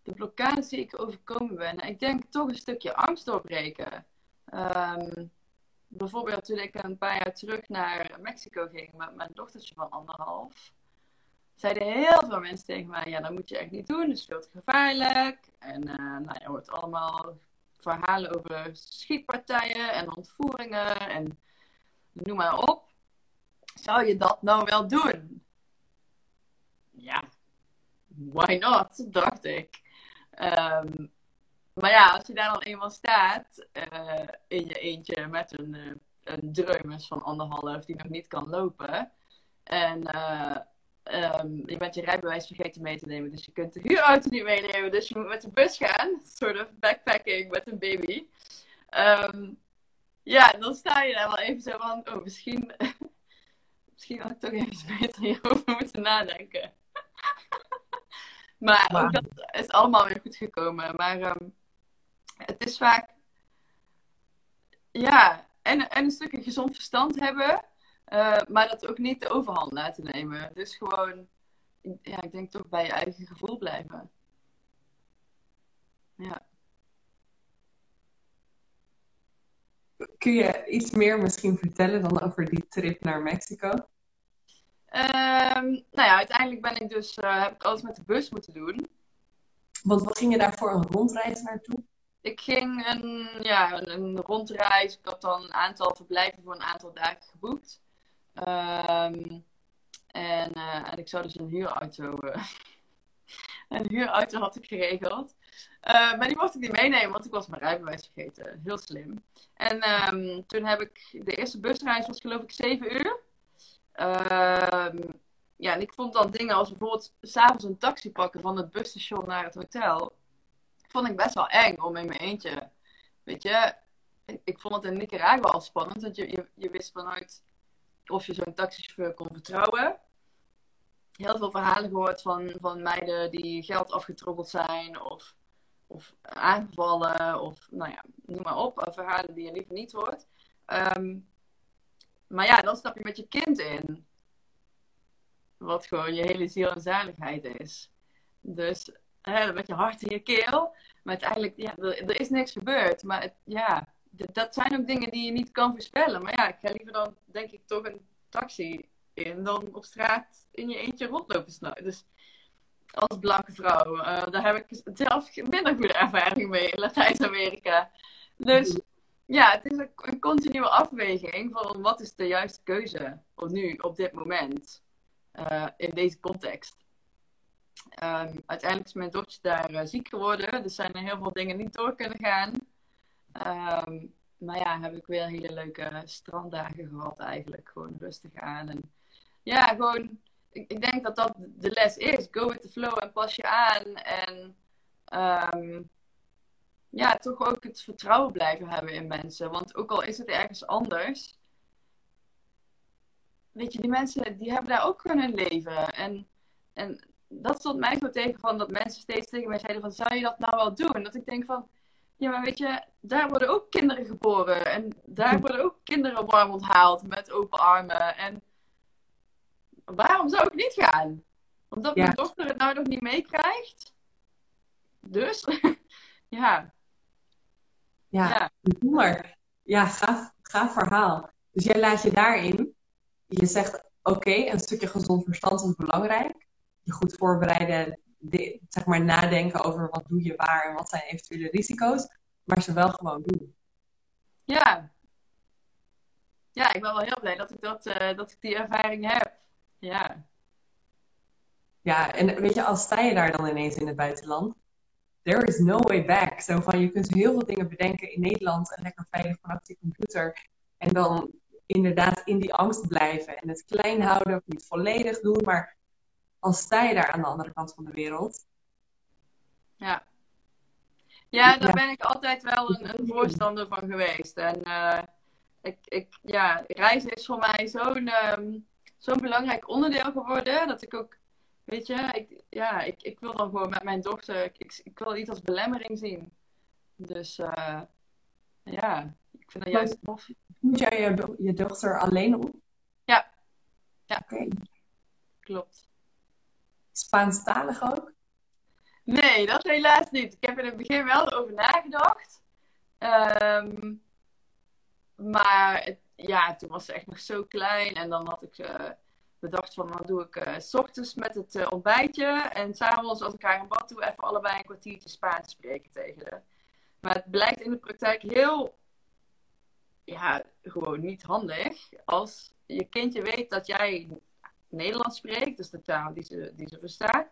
De blokkades die ik overkomen ben. Ik denk toch een stukje angst doorbreken. Um, bijvoorbeeld toen ik een paar jaar terug naar Mexico ging met mijn dochtertje van anderhalf. Zeiden heel veel mensen tegen mij, ja dat moet je echt niet doen, het is veel te gevaarlijk. En uh, nou, je hoort allemaal verhalen over schietpartijen en ontvoeringen en noem maar op. Zou je dat nou wel doen? Ja, why not, dacht ik. Um, maar ja, als je daar dan eenmaal staat, uh, in je eentje met een, uh, een dreumes van anderhalf die nog niet kan lopen. En uh, um, je bent je rijbewijs vergeten mee te nemen, dus je kunt de huurauto niet meenemen. Dus je moet met de bus gaan, soort of backpacking met een baby. Um, ja, dan sta je daar wel even zo van, oh, misschien, (laughs) misschien had ik toch even beter hierover moeten nadenken. (laughs) maar wow. ook dat is allemaal weer goed gekomen. Maar um, het is vaak, ja, en, en een stukje gezond verstand hebben, uh, maar dat ook niet de overhand laten nemen. Dus gewoon, ja, ik denk toch bij je eigen gevoel blijven. Ja. Kun je iets meer misschien vertellen dan over die trip naar Mexico? Um, nou ja, uiteindelijk ben ik dus, uh, heb ik alles met de bus moeten doen. Want wat ging je daar voor een rondreis naartoe? Ik ging een, ja, een, rondreis. Ik had dan een aantal verblijven voor een aantal dagen geboekt. Um, en, uh, en ik zou dus een huurauto. Uh, (laughs) een huurauto had ik geregeld. Uh, maar die mocht ik niet meenemen, want ik was mijn rijbewijs vergeten. Heel slim. En um, toen heb ik. De eerste busreis was geloof ik 7 uur. Um, ja, en ik vond dan dingen als bijvoorbeeld s'avonds een taxi pakken van het busstation naar het hotel. Vond ik best wel eng om in mijn eentje. Weet je, ik, vond het in Nicaragua al spannend, want je, je, wist vanuit of je zo'n taxichauffeur kon vertrouwen. Heel veel verhalen gehoord van, van meiden die geld afgetroggeld zijn of, of aangevallen of nou ja, noem maar op. Verhalen die je liever niet hoort. Um, maar ja, dan stap je met je kind in. Wat gewoon je hele ziel en zaligheid is. Dus hè, met je hart in je keel. Maar uiteindelijk, ja, er, er is niks gebeurd. Maar het, ja, dat zijn ook dingen die je niet kan voorspellen. Maar ja, ik ga liever dan, denk ik, toch een taxi in dan op straat in je eentje rondlopen. Dus als blanke vrouw, uh, daar heb ik zelf minder goede ervaring mee in Latijns-Amerika. Dus ja, het is een, een, continue afweging van wat is de juiste keuze op nu, op dit moment, uh, in deze context. Um, uiteindelijk is mijn dochter daar uh, ziek geworden, dus zijn er heel veel dingen niet door kunnen gaan. Um, maar ja, heb ik weer hele leuke stranddagen gehad eigenlijk. Gewoon rustig aan. En ja, gewoon, ik, ik denk dat dat de les is. Go with the flow en pas je aan. En um, ja, toch ook het vertrouwen blijven hebben in mensen. Want ook al is het ergens anders. Weet je, die mensen die hebben daar ook hun leven. En, en dat stond mij zo tegen van dat mensen steeds tegen mij zeiden van zou je dat nou wel doen? Dat ik denk van ja, maar weet je, daar worden ook kinderen geboren. En daar worden ook kinderen warm onthaald met open armen. En waarom zou ik niet gaan? Omdat mijn dochter het nou nog niet meekrijgt. Dus, (laughs) ja. Ja, bijzonder. Ja, gaaf, gaaf verhaal. Dus jij laat je daarin, je zegt oké, een stukje gezond verstand is belangrijk. Je goed voorbereiden, de, zeg maar nadenken over wat doe je waar en wat zijn eventuele risico's, maar ze wel gewoon doen. Ja. Ja, ik ben wel heel blij dat ik, dat, uh, dat ik die ervaring heb. Ja. Ja, en weet je, als sta je daar dan ineens in het buitenland, there is no way back. Zo van, je kunt heel veel dingen bedenken in Nederland en lekker veilig vanaf die computer. En dan inderdaad in die angst blijven en het klein houden of niet volledig doen, maar als je daar aan de andere kant van de wereld. Ja. Ja, daar ben ik altijd wel een, een voorstander van geweest. En uh, ik, ik, ja, reizen is voor mij zo'n um, zo'n belangrijk onderdeel geworden. Dat ik ook, weet je, ik, ja, ik, ik wil dan gewoon met mijn dochter, ik, ik, ik wil iets als belemmering zien. Dus uh, ja, ik vind dat juist tof. Moet jij je, je dochter alleen op? Ja. Ja. Oké. Okay. Klopt. Spaanstalig ook? Nee, dat helaas niet. Ik heb in het begin wel over nagedacht. Um, maar ja, toen was ze echt nog zo klein. En dan had ik uh, bedacht van, dan doe ik uh, s ochtends met het uh, ontbijtje. En s'avonds als ik haar in bad doe, even allebei een kwartiertje Spaans spreken tegen haar. Maar het blijkt in de praktijk heel, ja, gewoon niet handig. Als je kindje weet dat jij Nederlands spreekt, dus de taal die ze, die ze verstaat.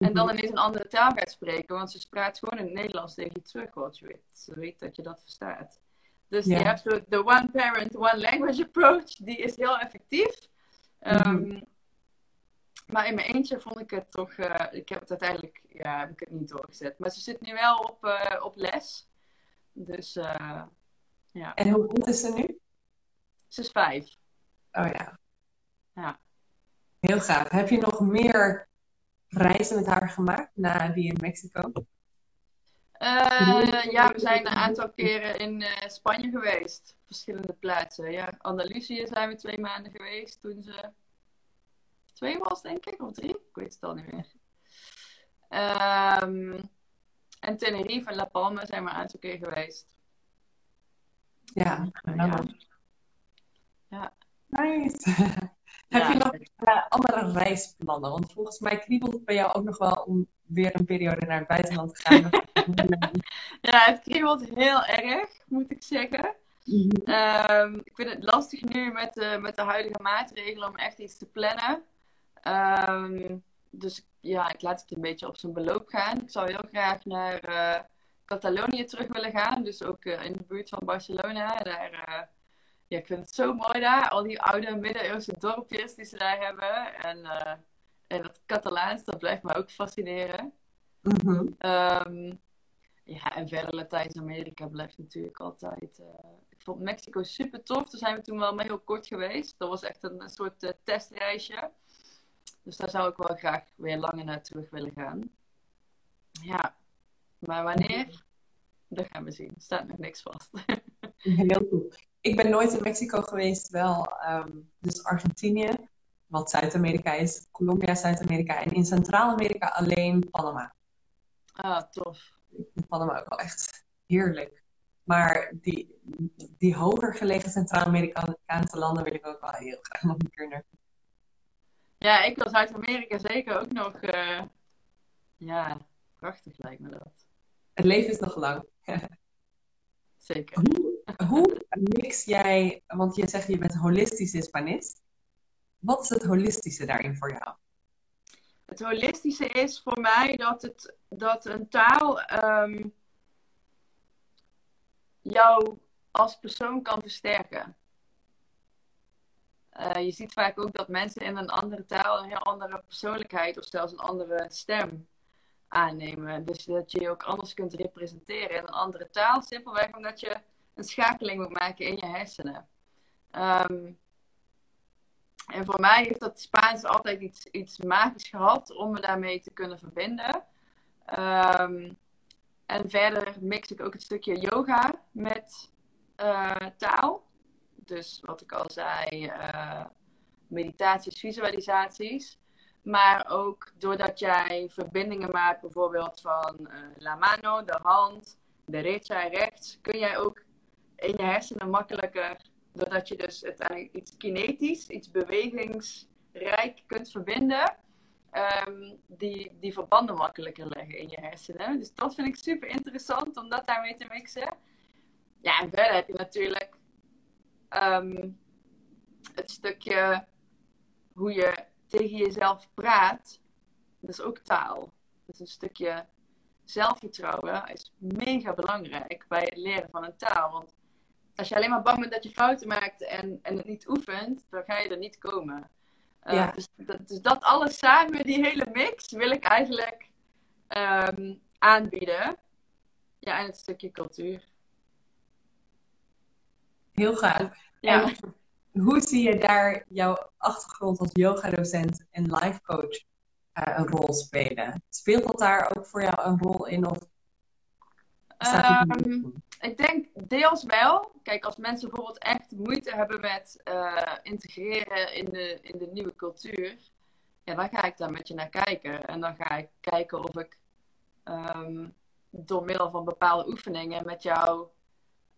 En dan Mhm. ineens een andere taal gaat spreken, want ze praat gewoon in het Nederlands tegen je terug, want je weet, ze weet dat je dat verstaat. Dus Ja. je hebt zo de one parent, one language approach, die is heel effectief. Ehm, maar in mijn eentje vond ik het toch, eh, ik heb het uiteindelijk, ja, heb ik het niet doorgezet. Maar ze zit nu wel op, eh, op les. Dus eh, ja, En hoe oud is ze nu? ze is vijf. Oh ja. Ja. Heel gaaf. Heb je nog meer reizen met haar gemaakt na die in Mexico? Eh, ja, we zijn een aantal keren in eh, Spanje geweest. Verschillende plaatsen. Ja, Andalusië zijn we twee maanden geweest toen ze twee was, denk ik, of drie. Ik weet het al niet meer. Ehm, en Tenerife en La Palma zijn we een aantal keer geweest. Ja. Ja. Ja. Nice. (laughs) Heb Ja. je nog andere reisplannen? Want volgens mij kriebelt het bij jou ook nog wel om weer een periode naar het buitenland te gaan. (laughs) Ja, het kriebelt heel erg, moet ik zeggen. Ehm, ik vind het lastig nu met de, met de huidige maatregelen om echt iets te plannen. Ehm, dus ja, ik laat het een beetje op zijn beloop gaan. Ik zou heel graag naar eh, Catalonië terug willen gaan. Dus ook eh, in de buurt van Barcelona. Daar, eh, ja, ik vind het zo mooi daar. Al die oude middeleeuwse dorpjes die ze daar hebben. En, eh, en dat Catalaans, dat blijft me ook fascineren. Mhm. Ehm, ja, en verder Latijns-Amerika blijft natuurlijk altijd. eh, ik vond Mexico super tof. Daar zijn we toen wel mee heel kort geweest. Dat was echt een, een soort eh, testreisje. Dus daar zou ik wel graag weer langer naar terug willen gaan. Ja, maar wanneer? Dat gaan we zien. Er staat nog niks vast. (laughs) Heel goed. Ik ben nooit in Mexico geweest, wel ehm, dus Argentinië, wat Zuid-Amerika is, Colombia, Zuid-Amerika en in Centraal-Amerika alleen Panama. ah, tof. Ik vind Panama ook wel echt heerlijk. Maar die, die hoger gelegen Centraal-Amerikaanse landen wil ik ook wel heel graag nog een keer naar. Ja, ik wil Zuid-Amerika zeker ook nog. eh, ja, prachtig lijkt me dat. Het leven is nog lang. (laughs) Zeker. Hoe, mix jij, want je zegt je bent holistisch Hispanist. Wat is het holistische daarin voor jou? Het holistische is voor mij dat, het, dat een taal ehm, jou als persoon kan versterken. Eh, je ziet vaak ook dat mensen in een andere taal een heel andere persoonlijkheid of zelfs een andere stem aannemen. Dus dat je je ook anders kunt representeren in een andere taal, simpelweg omdat je een schakeling moet maken in je hersenen. Ehm, en voor mij heeft dat Spaans altijd iets, iets magisch gehad om me daarmee te kunnen verbinden. Ehm, en verder mix ik ook het stukje yoga met eh, taal. Dus wat ik al zei, eh, meditaties, visualisaties. Maar ook doordat jij verbindingen maakt, bijvoorbeeld van eh, la mano, de hand, derecha, rechts, kun jij ook in je hersenen makkelijker doordat je dus uiteindelijk iets kinetisch, iets bewegingsrijk kunt verbinden, ehm, die, die verbanden makkelijker leggen in je hersenen. Dus dat vind ik super interessant om dat daarmee te mixen. Ja, en verder heb je natuurlijk ehm, het stukje hoe je tegen jezelf praat. Dat is ook taal. Dus een stukje zelfvertrouwen is mega belangrijk bij het leren van een taal. Want als je alleen maar bang bent dat je fouten maakt en, en het niet oefent, dan ga je er niet komen. Uh, Ja. dus, dat, dus dat alles samen, die hele mix, wil ik eigenlijk ehm, aanbieden. Ja, en het stukje cultuur. Heel gaaf. Ja. En hoe zie je daar jouw achtergrond als yogadocent en life coach eh, een rol spelen? Speelt dat daar ook voor jou een rol in? Of Ehm, ik denk deels wel. Kijk, als mensen bijvoorbeeld echt moeite hebben met eh, integreren in de, in de nieuwe cultuur, ja, dan ga ik daar met je naar kijken. En dan ga ik kijken of ik ehm, door middel van bepaalde oefeningen met jou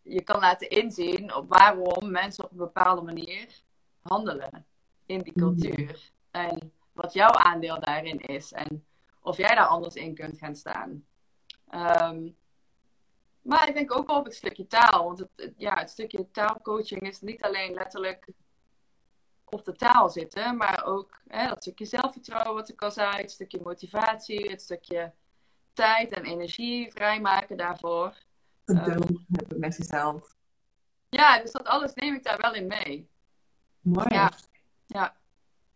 je kan laten inzien op waarom mensen op een bepaalde manier handelen in die cultuur. En wat jouw aandeel daarin is. En of jij daar anders in kunt gaan staan. Ehm, maar ik denk ook wel op het stukje taal. Want het, het- ja, het stukje taalcoaching is niet alleen letterlijk op de taal zitten, maar ook hè, dat stukje zelfvertrouwen wat ik al zei, het stukje motivatie, het stukje tijd en energie vrijmaken daarvoor. Geduld hebben met jezelf. Ja, dus dat alles neem ik daar wel in mee. Mooi. Ja. Ja.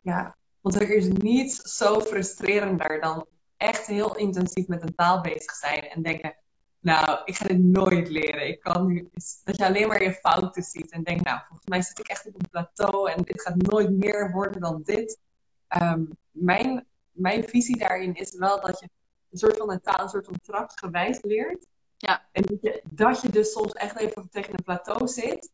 Ja, want er is niets zo frustrerender dan echt heel intensief met een taal bezig zijn en denken, nou, ik ga dit nooit leren. Ik kan nu, dat je alleen maar je fouten ziet en denkt, nou, volgens mij zit ik echt op een plateau en dit gaat nooit meer worden dan dit. Ehm, mijn, mijn visie daarin is wel dat je een soort van een taal, een soort van trapsgewijs leert. Ja. En dat je, dat je dus soms echt even tegen een plateau zit.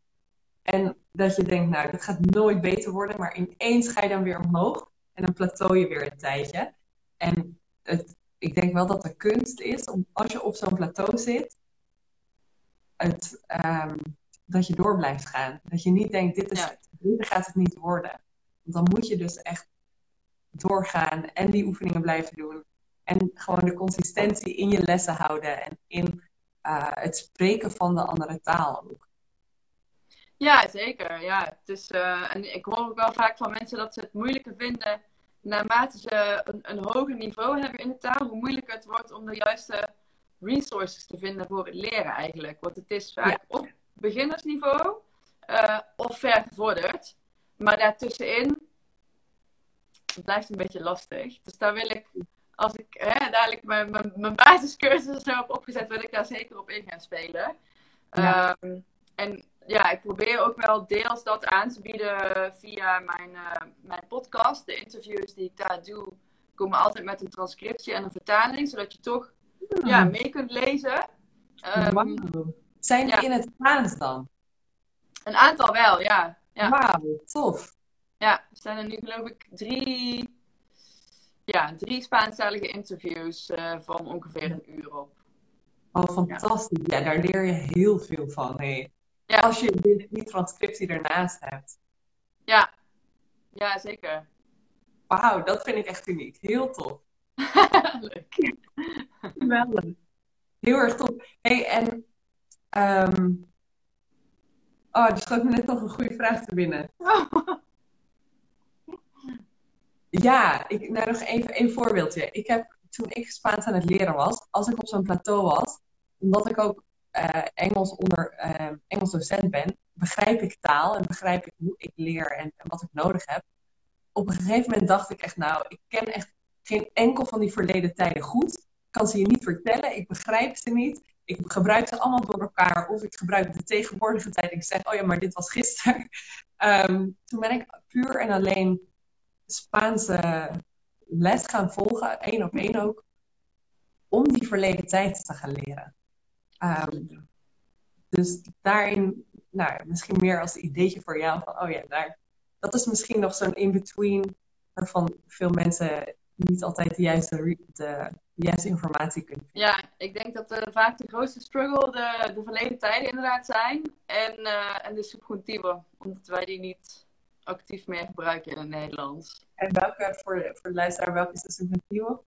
En dat je denkt, nou, dit gaat nooit beter worden. Maar ineens ga je dan weer omhoog. En dan plateau je weer een tijdje. En het, ik denk wel dat de kunst is, om, als je op zo'n plateau zit, het, ehm, dat je door blijft gaan. Dat je niet denkt, dit, is Ja. het, dit gaat het niet worden. Want dan moet je dus echt doorgaan en die oefeningen blijven doen. En gewoon de consistentie in je lessen houden en in eh, het spreken van de andere taal ook. Ja, zeker. Ja, het is, eh, en ik hoor ook wel vaak van mensen dat ze het moeilijker vinden naarmate ze een, een hoger niveau hebben in de taal, hoe moeilijker het wordt om de juiste resources te vinden voor het leren eigenlijk. Want het is vaak op beginnersniveau eh, of ver gevorderd. Maar daartussenin blijft een beetje lastig. Dus daar wil ik, als ik hè, dadelijk mijn, mijn, mijn basiscursus zo heb opgezet, wil ik daar zeker op in gaan spelen. Ja. Ehm, en ja, ik probeer ook wel deels dat aan te bieden via mijn, eh, mijn podcast. De interviews die ik daar doe, komen altijd met een transcriptie en een vertaling, zodat je toch ja, mee kunt lezen. Ehm. Zijn die ja. in het Spaans dan? een aantal wel, ja. Ja. Wauw, tof. Ja, er zijn er nu geloof ik drie, ja, drie Spaanstalige interviews eh, van ongeveer een uur op. Oh, fantastisch. Ja, daar leer je heel veel van. Hey. Ja. Als je die, transcriptie ernaast hebt. Ja, ja zeker. Wauw, dat vind ik echt uniek. Heel tof. (laughs) Leuk. Geweldig. Heel erg tof. hey, en... ehm, Oh, er schoot me net nog een goede vraag te binnen. (laughs) Ja, ik, nou nog even een voorbeeldje. Ik heb, toen ik Spaans aan het leren was, als ik op zo'n plateau was, omdat ik ook eh, Engels onder eh, Engels docent ben, begrijp ik taal en begrijp ik hoe ik leer en, en wat ik nodig heb. Op een gegeven moment dacht ik echt, nou, ik ken echt geen enkel van die verleden tijden goed. Ik kan ze je niet vertellen, ik begrijp ze niet. Ik gebruik ze allemaal door elkaar of ik gebruik de tegenwoordige tijd. Ik zeg, oh ja, maar dit was gisteren. (laughs) Ehm, toen ben ik puur en alleen Spaanse les gaan volgen, één op één ook, om die verleden tijd te gaan leren. Ehm, dus daarin, nou, misschien meer als ideetje voor jou van, oh ja, daar, dat is misschien nog zo'n in-between waarvan veel mensen niet altijd de juiste, de, de juiste informatie kunnen vinden. Ja, ik denk dat eh, vaak de grootste struggle de, de verleden tijden inderdaad zijn. En, eh, en de subjuntieve, omdat wij die niet actief meer gebruiken in het Nederlands. En welke, voor de, voor de luisteraar, welke is de subjuntieve?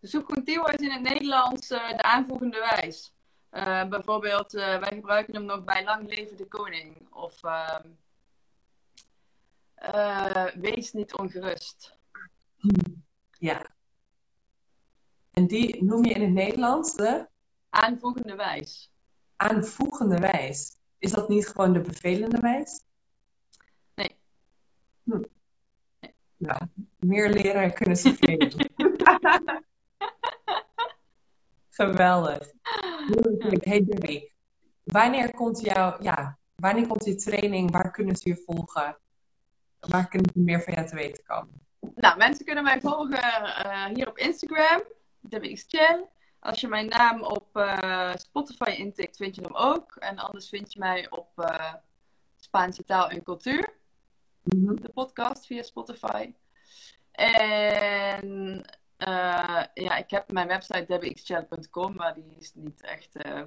De subjuntivo is in het Nederlands eh, de aanvoegende wijs. Eh, bijvoorbeeld, eh, wij gebruiken hem nog bij lang leven de koning. Of ehm, eh, wees niet ongerust. Ja. En die noem je in het Nederlands de Aanvoegende wijs. aanvoegende wijs. Is dat niet gewoon de bevelende wijs? Nee. Hm. Nou, meer leren kunnen ze veel. (laughs) (laughs) Geweldig. Hey Debbie, wanneer komt jouw, ja, wanneer komt je training? Waar kunnen ze je volgen? Waar kunnen ze meer van jou te weten komen? Nou, mensen kunnen mij volgen eh, hier op Instagram, DebbieXChell. Als je mijn naam op eh, Spotify intikt, vind je hem ook. En anders vind je mij op eh, Spaanse taal en cultuur, Mhm. de podcast via Spotify. En eh, ja, ik heb mijn website debbieXChell.com, maar die is niet echt eh,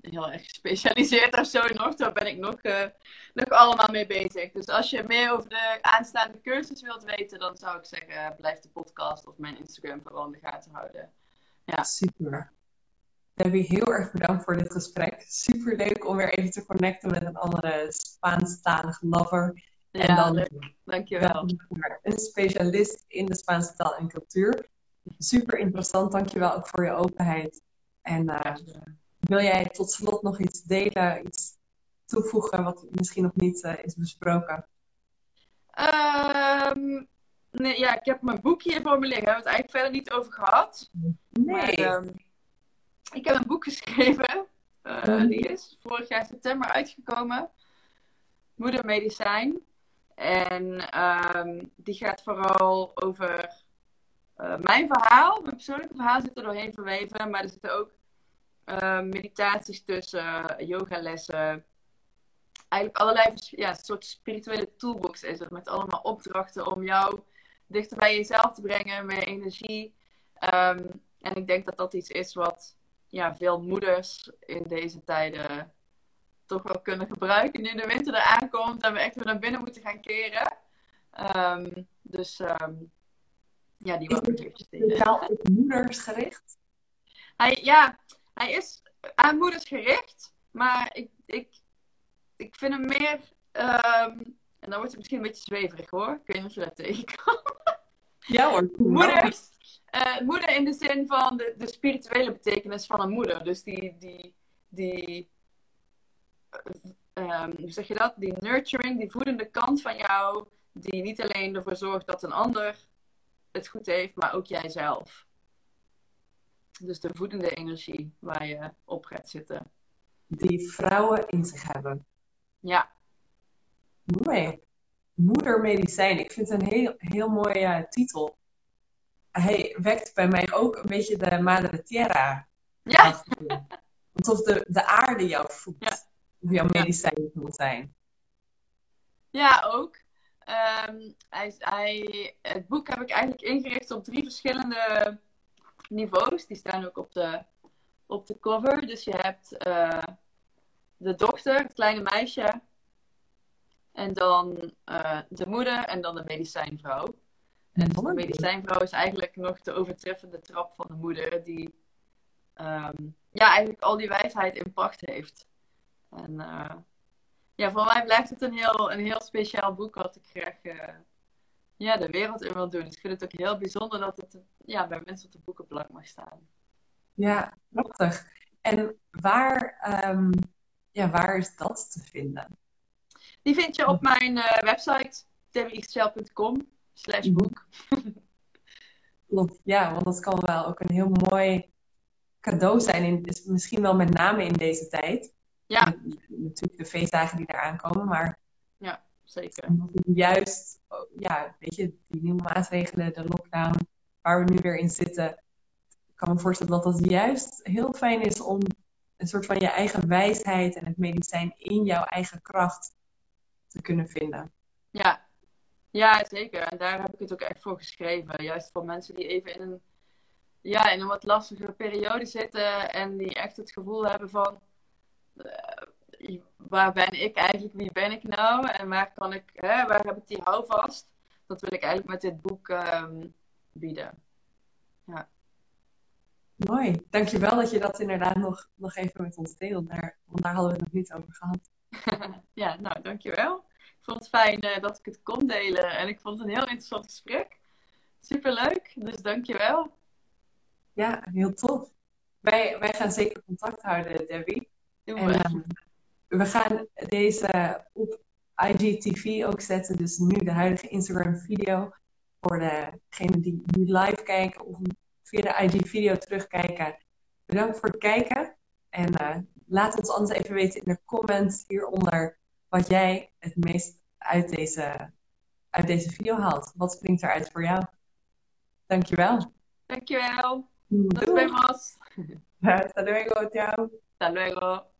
heel erg gespecialiseerd of zo nog. Daar ben ik nog, eh, nog allemaal mee bezig. Dus als je meer over de aanstaande cursus wilt weten, dan zou ik zeggen, blijf de podcast of mijn Instagram vooral in de gaten houden. Ja. Super. Debbie, heel erg bedankt voor dit gesprek. Super leuk om weer even te connecten met een andere Spaanstalige lover. Ja, en dan leuk. Dankjewel. een specialist in de Spaanse taal en cultuur. Super interessant, dankjewel ook voor je openheid. En uh, wil jij tot slot nog iets delen, iets toevoegen wat misschien nog niet uh, is besproken? Um, nee, ja, ik heb mijn boek hier voor me liggen. Daar hebben we het eigenlijk verder niet over gehad. Nee. Maar, um, ik heb een boek geschreven. Uh, die is vorig jaar september uitgekomen. Moedermedicijn. En um, die gaat vooral over uh, mijn verhaal. Mijn persoonlijke verhaal zit er doorheen verweven. Maar er zitten ook uh, meditaties tussen, yogalessen. Eigenlijk allerlei ja, soort spirituele toolbox is het. Met allemaal opdrachten om jou dichter bij jezelf te brengen. Meer energie. Um, en ik denk dat dat iets is wat ja, veel moeders in deze tijden toch wel kunnen gebruiken. Nu de winter eraan komt en we echt weer naar binnen moeten gaan keren. Um, dus um, ja, die was Speciaal op moeders gericht? Hij, ja, hij is aan moeders gericht. Maar ik, ik, ik vind hem meer... Um, en dan wordt het misschien een beetje zweverig hoor. Ik weet niet of je dat tegenkomt. Ja hoor. (laughs) Moeders. Uh, moeder in de zin van de, de spirituele betekenis van een moeder. Dus die, die, die um, hoe zeg je dat? Die nurturing, die voedende kant van jou, die niet alleen ervoor zorgt dat een ander het goed heeft, maar ook jijzelf. Dus de voedende energie waar je op gaat zitten. Die vrouwen in zich hebben. Ja. Mooi. Moedermedicijn. Ik vind het een heel, heel mooie uh, titel. Hij wekt bij mij ook een beetje de Madre Tierra. Ja. (laughs) Alsof de, de aarde jou voedt. Ja of jouw medicijn moet zijn. Ja, ook. Um, hij, hij, het boek heb ik eigenlijk ingericht op drie verschillende niveaus. Die staan ook op de, op de cover. Dus je hebt uh, de dochter, het kleine meisje. En dan uh, de moeder en dan de medicijnvrouw. En de medicijnvrouw is eigenlijk nog de overtreffende trap van de moeder. Die um, ja, eigenlijk al die wijsheid in pacht heeft. En uh, ja, voor mij blijft het een heel, een heel speciaal boek wat ik graag uh, ja, de wereld in wil doen. Dus ik vind het ook heel bijzonder dat het ja, bij mensen op de boekenplank mag staan. Ja, prachtig. En waar, um, ja, waar is dat te vinden? Die vind je op mijn uh, website debbieexcel.com slash boek. (laughs) Klopt, ja, want dat kan wel ook een heel mooi cadeau zijn. In, misschien wel met name in deze tijd. Ja. Natuurlijk de feestdagen die eraan komen, maar. Ja, zeker. Juist, ja, weet je, die nieuwe maatregelen, de lockdown, waar we nu weer in zitten. Ik kan me voorstellen dat dat juist heel fijn is om een soort van je eigen wijsheid en het medicijn in jouw eigen kracht te kunnen vinden. Ja, ja zeker. En daar heb ik het ook echt voor geschreven. Juist voor mensen die even in een, ja, in een wat lastige periode zitten en die echt het gevoel hebben van waar ben ik eigenlijk, wie ben ik nou en waar kan ik, hè, waar heb ik die houvast? Dat wil ik eigenlijk met dit boek um, bieden. Ja. Mooi, dankjewel dat je dat inderdaad nog, nog even met ons deelt. Daar, want daar hadden we het nog niet over gehad. (laughs) ja, nou dankjewel. Ik vond het fijn uh, dat ik het kon delen en ik vond het een heel interessant gesprek. Superleuk, dus dankjewel. Ja, heel tof. Wij, wij gaan zeker contact houden, Debbie. En, uh, we gaan deze op IGTV ook zetten. Dus nu de huidige Instagram video. Voor degenen die nu live kijken of via de IG video terugkijken. Bedankt voor het kijken. En uh, laat ons anders even weten in de comments hieronder wat jij het meest uit deze, uit deze video haalt. Wat springt eruit voor jou? Dankjewel. Dankjewel. Nos vemos. (laughs) Hasta luego, ciao. Hasta luego.